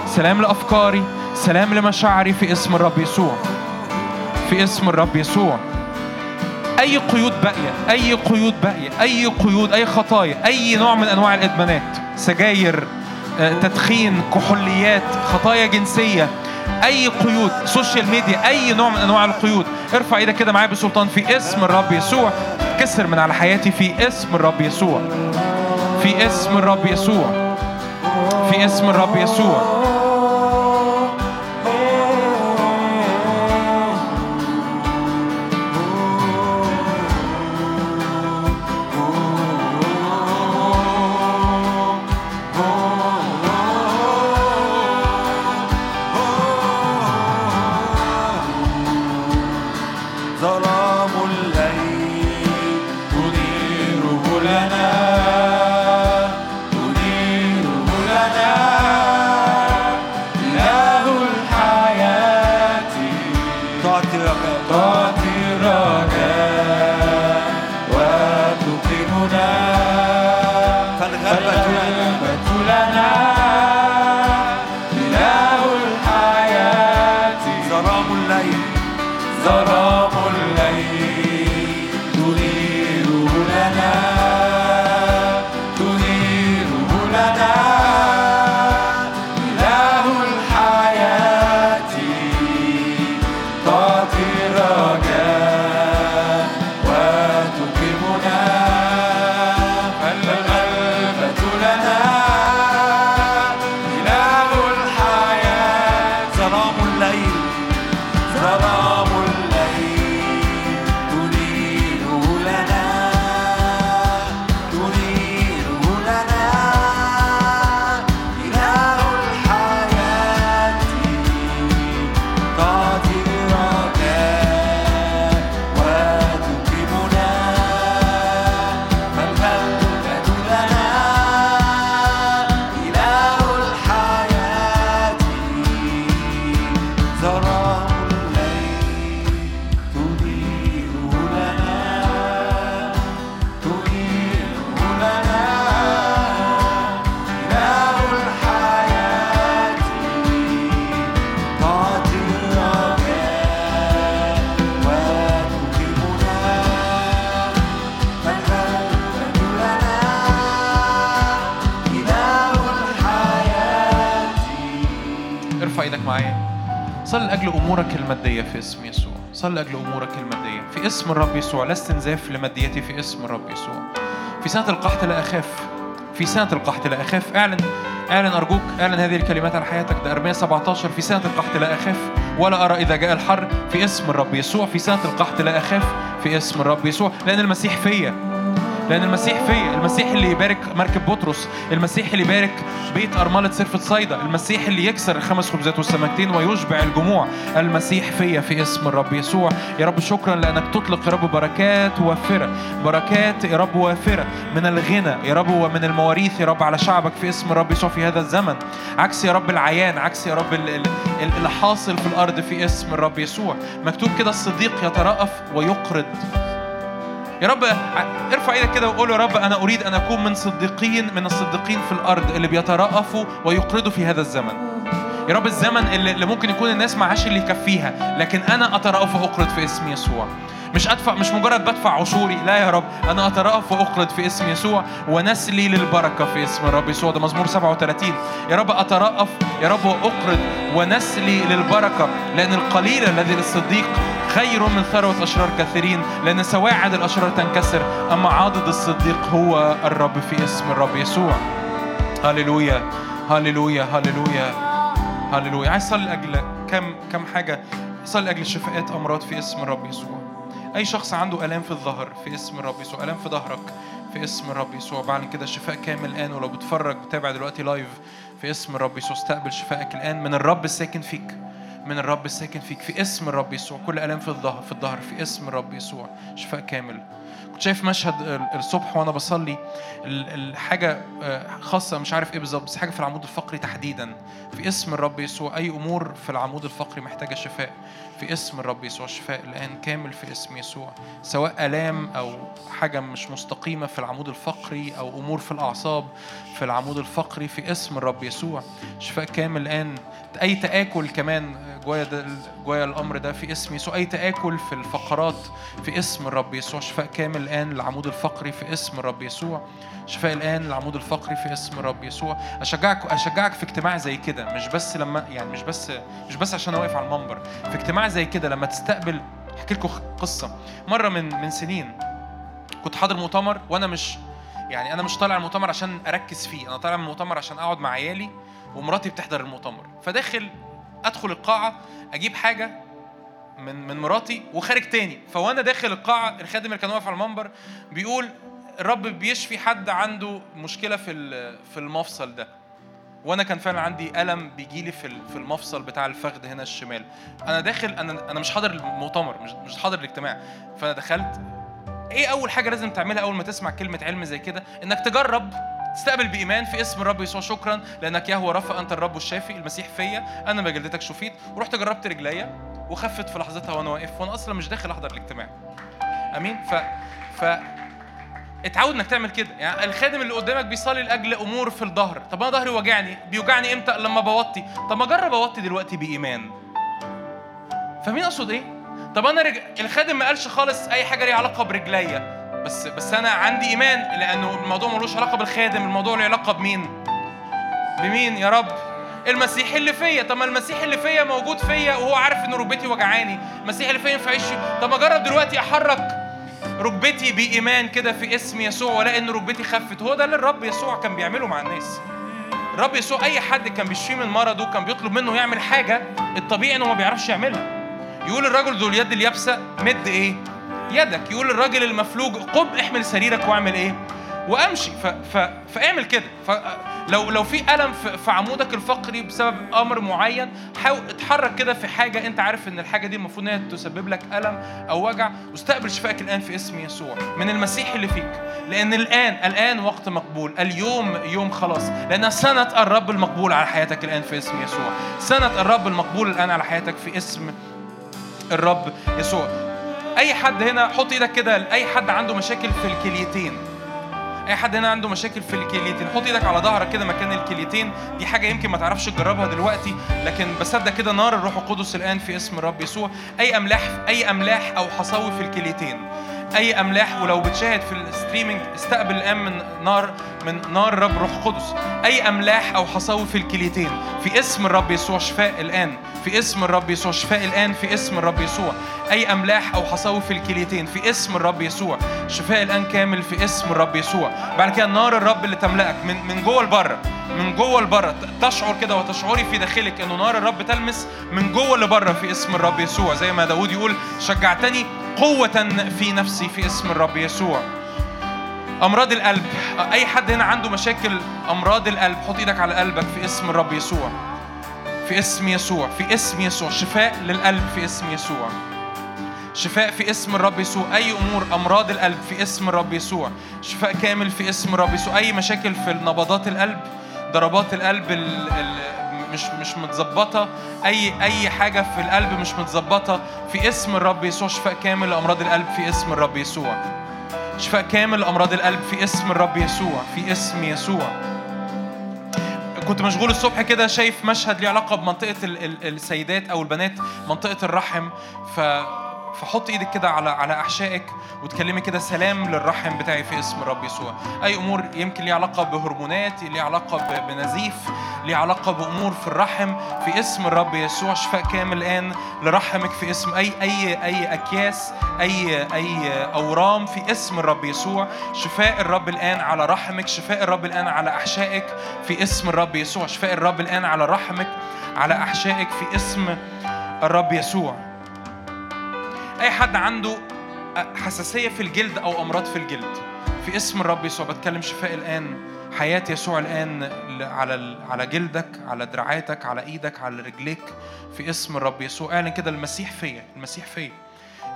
سلام لأفكاري. سلام لمشاعري. في اسم الرب يسوع. في اسم الرب يسوع. أي قيود باقية أي قيود باقية أي قيود أي خطايا أي نوع من أنواع الإدمانات سجاير آه، تدخين كحوليات خطايا جنسية أي قيود social media أي نوع من أنواع القيود. ارفع إيدك كده معايا بسلطان في اسم الرب يسوع. كسر من على حياتي في اسم الرب يسوع. في اسم الرب يسوع. في اسم الرب يسوع. صلي لاجل أمورك المادية. في اسم الرب يسوع لا استنزاف لماديتي في اسم الرب يسوع. في سنة القحط لا أخاف. في سنة القحط لا أخاف. اعلن اعلن أرجوك اعلن هذه الكلمات على حياتك. ده ارميه 17 في سنة القحط لا أخاف. ولا أرى إذا جاء الحر. في اسم الرب يسوع. في سنة القحط لا أخاف. في اسم الرب يسوع. لأن المسيح فيا. لأن المسيح فيا المسيح اللي يبارك مركب بطرس المسيح اللي يبارك بيت أرملة سرفة صيدا المسيح اللي يكسر الخمس خبزات والسمكتين ويشبع الجموع المسيح فيا في اسم الرب يسوع. يا رب شكرا لأنك تطلق يا رب بركات وافرة بركات يا رب وافرة من الغنى يا رب ومن المواريث يا رب على شعبك في اسم الرب يسوع في هذا الزمن. عكس يا رب العيان عكس يا رب ال- ال- ال- اللي حاصل في الأرض في اسم الرب يسوع. مكتوب كده الصديق يترأف ويقرض. يا رب ارفع إيدك كده وقول يا رب أنا أريد أن أكون من صديقين من الصديقين في الأرض اللي بيترأفوا ويقرضوا في هذا الزمن. يا رب الزمن اللي ممكن يكون الناس معاش اللي يكفيها لكن أنا أترأف وأقرض في اسم يسوع. مش أدفع مش مجرد بدفع عشوري. لا يا رب أنا أترأف واقرض في اسم يسوع ونسلي للبركة في اسم الرب يسوع. ده مزمور 37 يا رب أترأف يا رب واقرض ونسلي للبركة لأن القليل الذي للصديق خير من ثروة أشرار كثيرين لأن سواعد الأشرار تنكسر. أما عاضد الصديق هو الرب في اسم الرب يسوع. هللويا هللويا هللويا هللويا. عايز أصلي لأجل كم كم حاجة؟ صلي لأجل شفاءات أمراض في اسم الرب يسوع. أي شخص عنده آلام في الظهر في اسم الرب يسوع آلام في ظهرك في اسم الرب يسوع بعلن كده شفاء كامل الآن ولو بتفرج بتابع دلوقتي لايف في اسم الرب يسوع استقبل شفائك الآن من الرب الساكن فيك من الرب الساكن فيك في اسم الرب يسوع كل آلام في الظهر في الظهر في اسم الرب يسوع شفاء كامل. كنت شايف مشهد ال- الصبح وأنا بصلي ال- الحاجة آه، خاصة مش عارف إيه بالظبط بس حاجة في العمود الفقري تحديدا. في اسم الرب يسوع أي أمور في العمود الفقري محتاجة شفاء. في اسم الرب يسوع شفاء الان كامل في اسم يسوع. سواء آلام أو حاجة مش مستقيمة في العمود الفقري أو أمور في الأعصاب في العمود الفقري في اسم الرب يسوع شفاء كامل. الان أي تآكل كمان جوايا جوايا الأمر ده في اسم يسوع. أي تآكل في الفقرات في اسم الرب يسوع شفاء كامل. الآن للعمود الفقري في اسم الرب يسوع. شفاء الآن للعمود الفقري في اسم الرب يسوع. اشجعك أشجعك في اجتماع زي كده. مش بس لما يعني مش بس مش بس عشان أنا واقف على المنبر. في اجتماع زي كده لما تستقبل أحكي لكم قصة. مرة من من سنين كنت حاضر مؤتمر وأنا مش يعني أنا مش طالع المؤتمر عشان أركز فيه. أنا طالع المؤتمر عشان أقعد مع عيالي ومراتي بتحضر المؤتمر. فداخل أدخل القاعة أجيب حاجة من من مراتي وخارج تاني. فوانا داخل القاعة الخادم اللي كان واقف على المنبر بيقول الرب بيشفي حد عنده مشكلة في في المفصل ده. وأنا كان فعلا عندي ألم بيجي لي في في المفصل بتاع الفخذ هنا الشمال. أنا داخل أنا أنا مش حاضر المؤتمر مش مش حاضر الاجتماع فأنا دخلت. إيه أول حاجة لازم تعملها أول ما تسمع كلمة علم زي كده؟ إنك تجرب تستقبل بإيمان في اسم الرب يسوع. شكرا لأنك يهوى رفع أنت الرب الشافي المسيح فيا. أنا بجلدتك شفيت. ورحت جربت رجليا وخفت في لحظتها وأنا واقف وأنا أصلا مش داخل أحضر الاجتماع. أمين؟ ف ف اتعود إنك تعمل كده. يعني الخادم اللي قدامك بيصلي لأجل أمور في الظهر. طب أنا ظهري وجعني. بيوجعني إمتى؟ لما بوطي. طب ما أجرب أوطي دلوقتي بإيمان. فاهمين أقصد إيه؟ طب أنا رج... الخادم ما قالش خالص أي حاجة ليها علاقة برجليا. بس بس أنا عندي إيمان لأنه الموضوع ملوش علاقة بالخادم الموضوع له علاقة بمين؟ بمين يا رب؟ المسيح اللي فيا. طب ما المسيح اللي فيا موجود فيا وهو عارف إن ركبتي وجعاني. المسيح اللي فيا ينفع يشفي. طب ما أجرب دلوقتي أحرك ركبتي بإيمان كده في اسم يسوع والاقي ان ركبتي خفت. هو ده اللي الرب يسوع كان بيعمله مع الناس. الرب يسوع أي حد كان بيشفيه من مرضه كان بيطلب منه يعمل حاجة الطبيعي إنه ما بيعرفش يعملها. يقول الرجل ذو اليد اليابسة مد إيه؟ يدك يقول الراجل المفلوج قم احمل سريرك واعمل إيه؟ وأمشي. ف... ف... فاعمل كده. فلو لو في ألم في... في عمودك الفقري بسبب أمر معين حاول اتحرك كده في حاجة أنت عارف إن الحاجة دي المفروض إن هي تسبب لك ألم أو وجع واستقبل شفائك الآن في اسم يسوع. من المسيح اللي فيك. لأن الآن الآن وقت مقبول. اليوم يوم خلاص. لأن سنة الرب المقبول على حياتك الآن في اسم يسوع. سنة الرب المقبول الآن على حياتك في اسم الرب يسوع. أي حد هنا حط إيدك كده اي حد عنده مشاكل في الكليتين. أي حد هنا عنده مشاكل في الكليتين. حط إيدك على ظهرك كده مكان الكليتين. دي حاجة يمكن ما تعرفش تجربها دلوقتي لكن بصدق كده نار الروح القدس الآن في اسم الرب يسوع. أي أملاح أي أملاح أو حصاوي في الكليتين. أي أملاح ولو بتشاهد في ال streaming استقبل الآن من نار من نار الرب روح قدس أي أملاح أو حصاوي في الكليتين في اسم الرب يسوع شفاء الآن. في اسم الرب يسوع شفاء الآن. في اسم الرب يسوع. أي أملاح أو حصاوي في الكليتين في اسم الرب يسوع. شفاء الآن كامل في اسم الرب يسوع. بعد كده نار الرب اللي تملأك من من جوه لبره من جوه لبره تشعر كده وتشعري في داخلك إنه نار الرب تلمس من جوه لبره في اسم الرب يسوع. زي ما داود يقول شجعتني قوة في نفسي في اسم الرب يسوع. أمراض القلب أي حد هنا عنده مشاكل أمراض القلب حط إيدك على قلبك في اسم الرب يسوع. في اسم يسوع في اسم يسوع. شفاء للقلب في اسم يسوع. شفاء في اسم الرب يسوع. أي أمور أمراض القلب في اسم الرب يسوع. شفاء كامل في اسم الرب يسوع. أي مشاكل في نبضات القلب ضربات القلب ال ال مش مش متظبطة. اي أي حاجة في القلب مش متظبطة. في اسم الرب يسوع شفاء كامل لأمراض القلب في اسم الرب يسوع. شفاء كامل لأمراض القلب في اسم الرب يسوع في اسم يسوع. كنت مشغول الصبح كده شايف مشهد ليه علاقة بمنطقة ال ال السيدات أو البنات منطقة الرحم. ف فحط إيدك كده على على احشائك وتكلمي كده سلام للرحم بتاعي في اسم الرب يسوع. أي أمور يمكن ليها علاقة بهرمونات ليها علاقة بنزيف ليها علاقة بأمور في الرحم في اسم الرب يسوع. شفاء كامل الان لرحمك في اسم أي أي أي أكياس أي أي أورام في اسم الرب يسوع. شفاء الرب الآن على رحمك شفاء الرب الآن على أحشائك في اسم الرب يسوع. شفاء الرب الآن على رحمك على أحشائك في اسم الرب يسوع. أي حد عنده حساسية في الجلد أو أمراض في الجلد في اسم الرب يسوع بتكلم شفاء الآن حياة يسوع الآن ل- على على جلدك على دراعاتك على إيدك على رجليك في اسم الرب يسوع. اعلن كده المسيح فيا المسيح فيا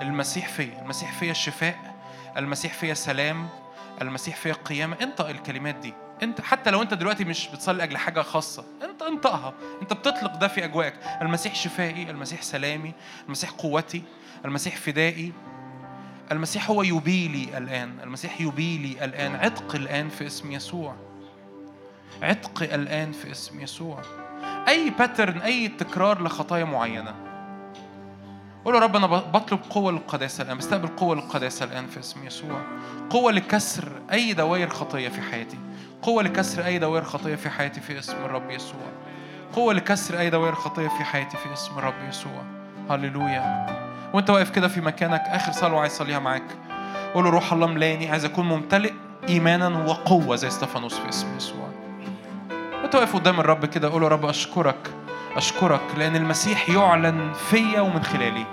المسيح فيا المسيح فيا الشفاء المسيح فيا سلام المسيح فيا قيامه انطق الكلمات دي. انت حتى لو انت دلوقتي مش بتصلي لاجل حاجة خاصة انت انطقها. انت بتطلق ده في أجواءك. المسيح شفائي المسيح سلامي المسيح قوتي المسيح فدائي. المسيح هو يبيلي الآن. المسيح يبيلي الآن. عتق الآن في اسم يسوع. عتق الآن في اسم يسوع. أي باترن أي تكرار لخطايا معينة. قول يا رب أنا بطلب قوة للقداسة الآن. بستقبل قوة للقداسة الآن في اسم يسوع. قوة لكسر أي دوائر خطية في حياتي. قوة لكسر أي دوائر خطية في حياتي في اسم الرب يسوع. قوة لكسر أي دوائر خطية في حياتي في اسم الرب يسوع. هللويا. وانت واقف كده في مكانك آخر صلوة عايز أصليها معاك. قول له روح الله ملاني عايز أكون ممتلئ ايمانا وقوة زي استفانوس في اسم يسوع. وانت واقف قدام الرب كده قول له رب أشكرك أشكرك لأن المسيح يعلن فيا ومن خلالي.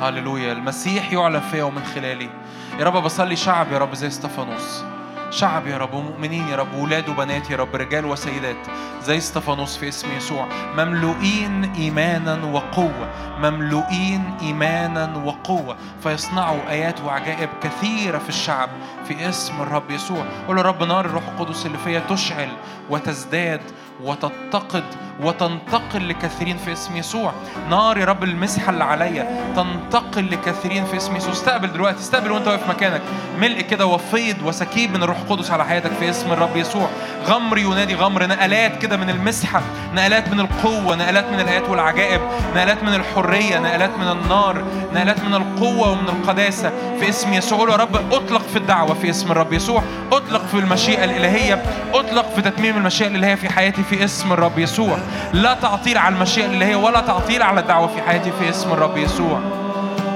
هللويا المسيح يعلن فيا ومن خلالي. يا رب بصلي شعب يا رب زي استفانوس شعب يا رب ومؤمنين يا رب ولاد وبنات يا رب رجال وسيدات زي استفانوس في اسم يسوع. مملوئين ايمانا وقوة مملوئين ايمانا وقوة. فيصنعوا آيات وعجائب كثيرة في الشعب في اسم الرب يسوع. قول يا رب نار الروح القدس اللي فيا تشعل وتزداد وتتقد وتنتقل لكثيرين في اسم يسوع. نار يا رب المسحه اللي عليا. تنتقل لكثيرين في اسم يسوع. استقبل دلوقتي استقبل وانت واقف مكانك. ملء كده وفيض وسكيب من الروح القدس على حياتك في اسم الرب يسوع. غمر ينادي غمر نقلات كده من المسحة نقلات من القوة نقلات من الايات والعجائب نقلات من الحرية نقلات من النار نقلات من القوة ومن القداسة في اسم يسوع. يا رب اطلق في الدعوة في اسم الرب يسوع. اطلق في المشيئة الإلهية أطلق في تتميم المشيئة الإلهية في حياتي في اسم الرب يسوع. لا تعطيل على المشيئة الإلهية ولا تعطيل على الدعوه في حياتي في اسم الرب يسوع.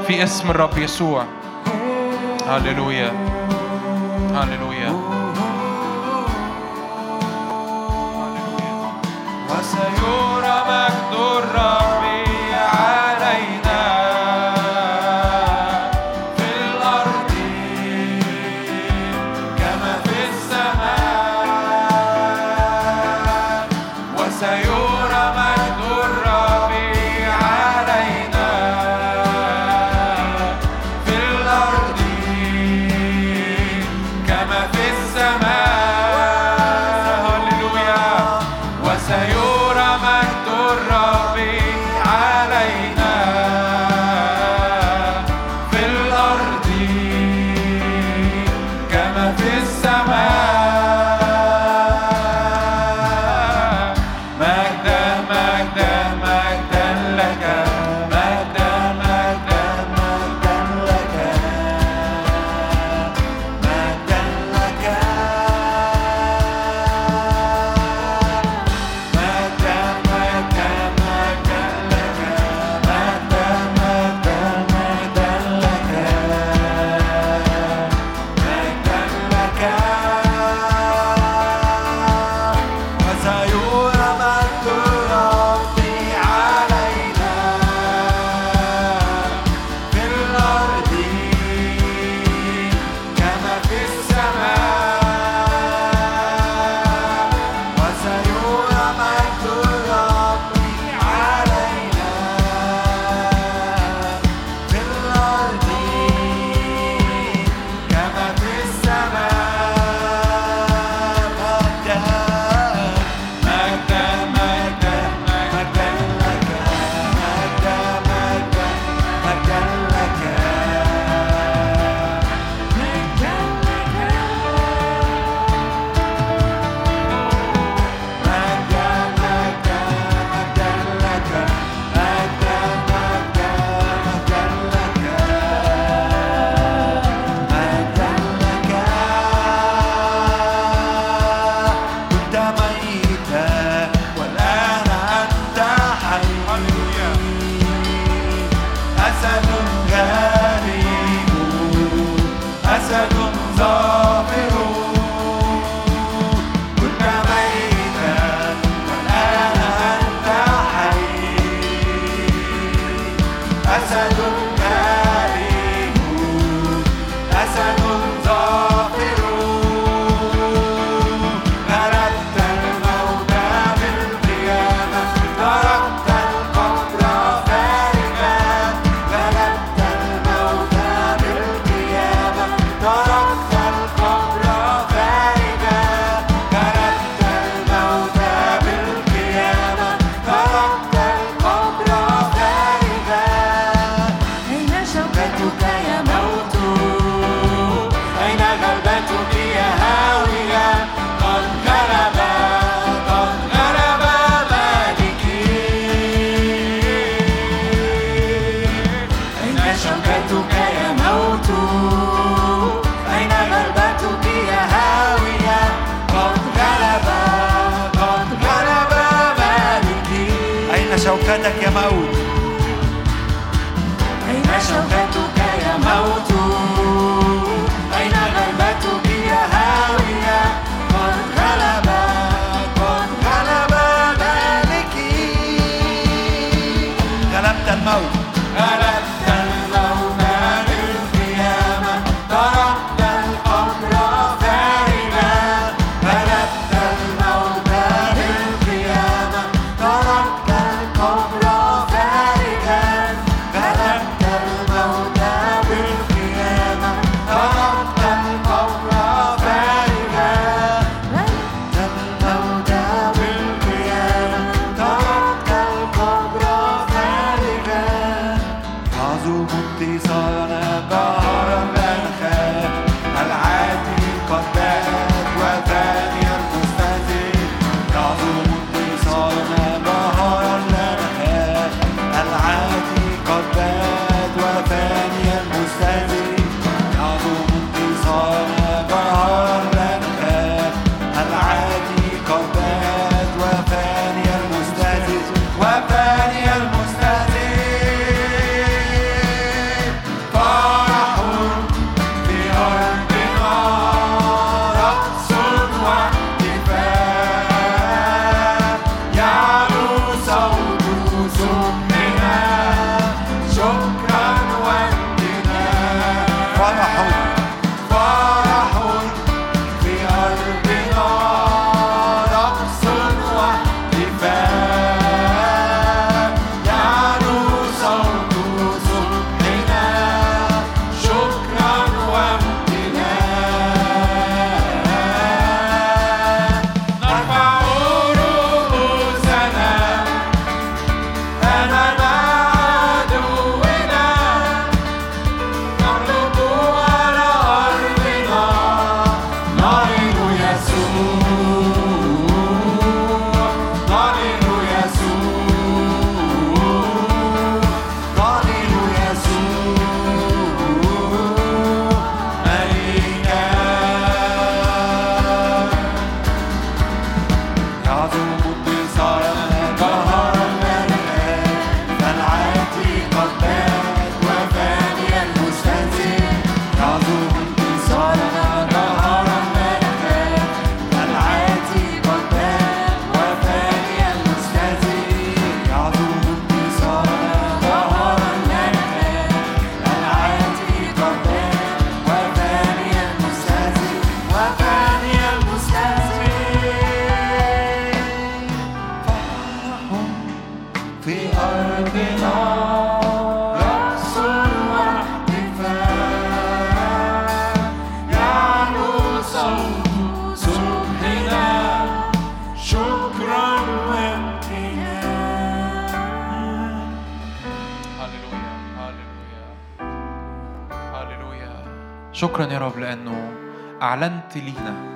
في اسم الرب يسوع. هللويا. هللويا. وسيرى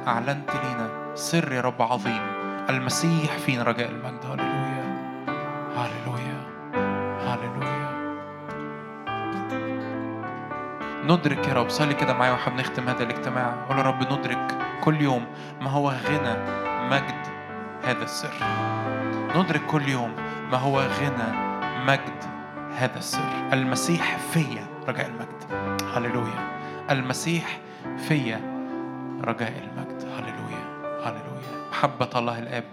أعلنت لينا سر يا رب عظيم المسيح فينا رجاء المجد. هللويا. هللويا. هللويا. ندرك يا رب صلي كده معايا وإحنا بنختم هذا الاجتماع. قول يا رب ندرك كل يوم ما هو غنى مجد هذا السر. ندرك كل يوم ما هو غنى مجد هذا السر. المسيح فيا رجاء المجد. هللويا. المسيح فيا رجاء المجد. محبة الله الآب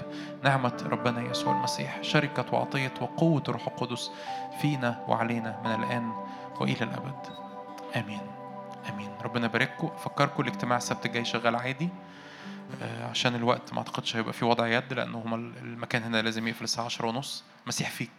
نعمة ربنا يسوع المسيح شركة وعطية وقوة الروح القدس فينا وعلينا من الآن وإلى الأبد. آمين. آمين. ربنا يبارككم. أفكركم الاجتماع السبت الجاي شغال عادي. آه، عشان الوقت ما أعتقدش هيبقى في وضع يد لأنه المكان هنا لازم يقفل الساعة 10 ونص. مسيح فيك.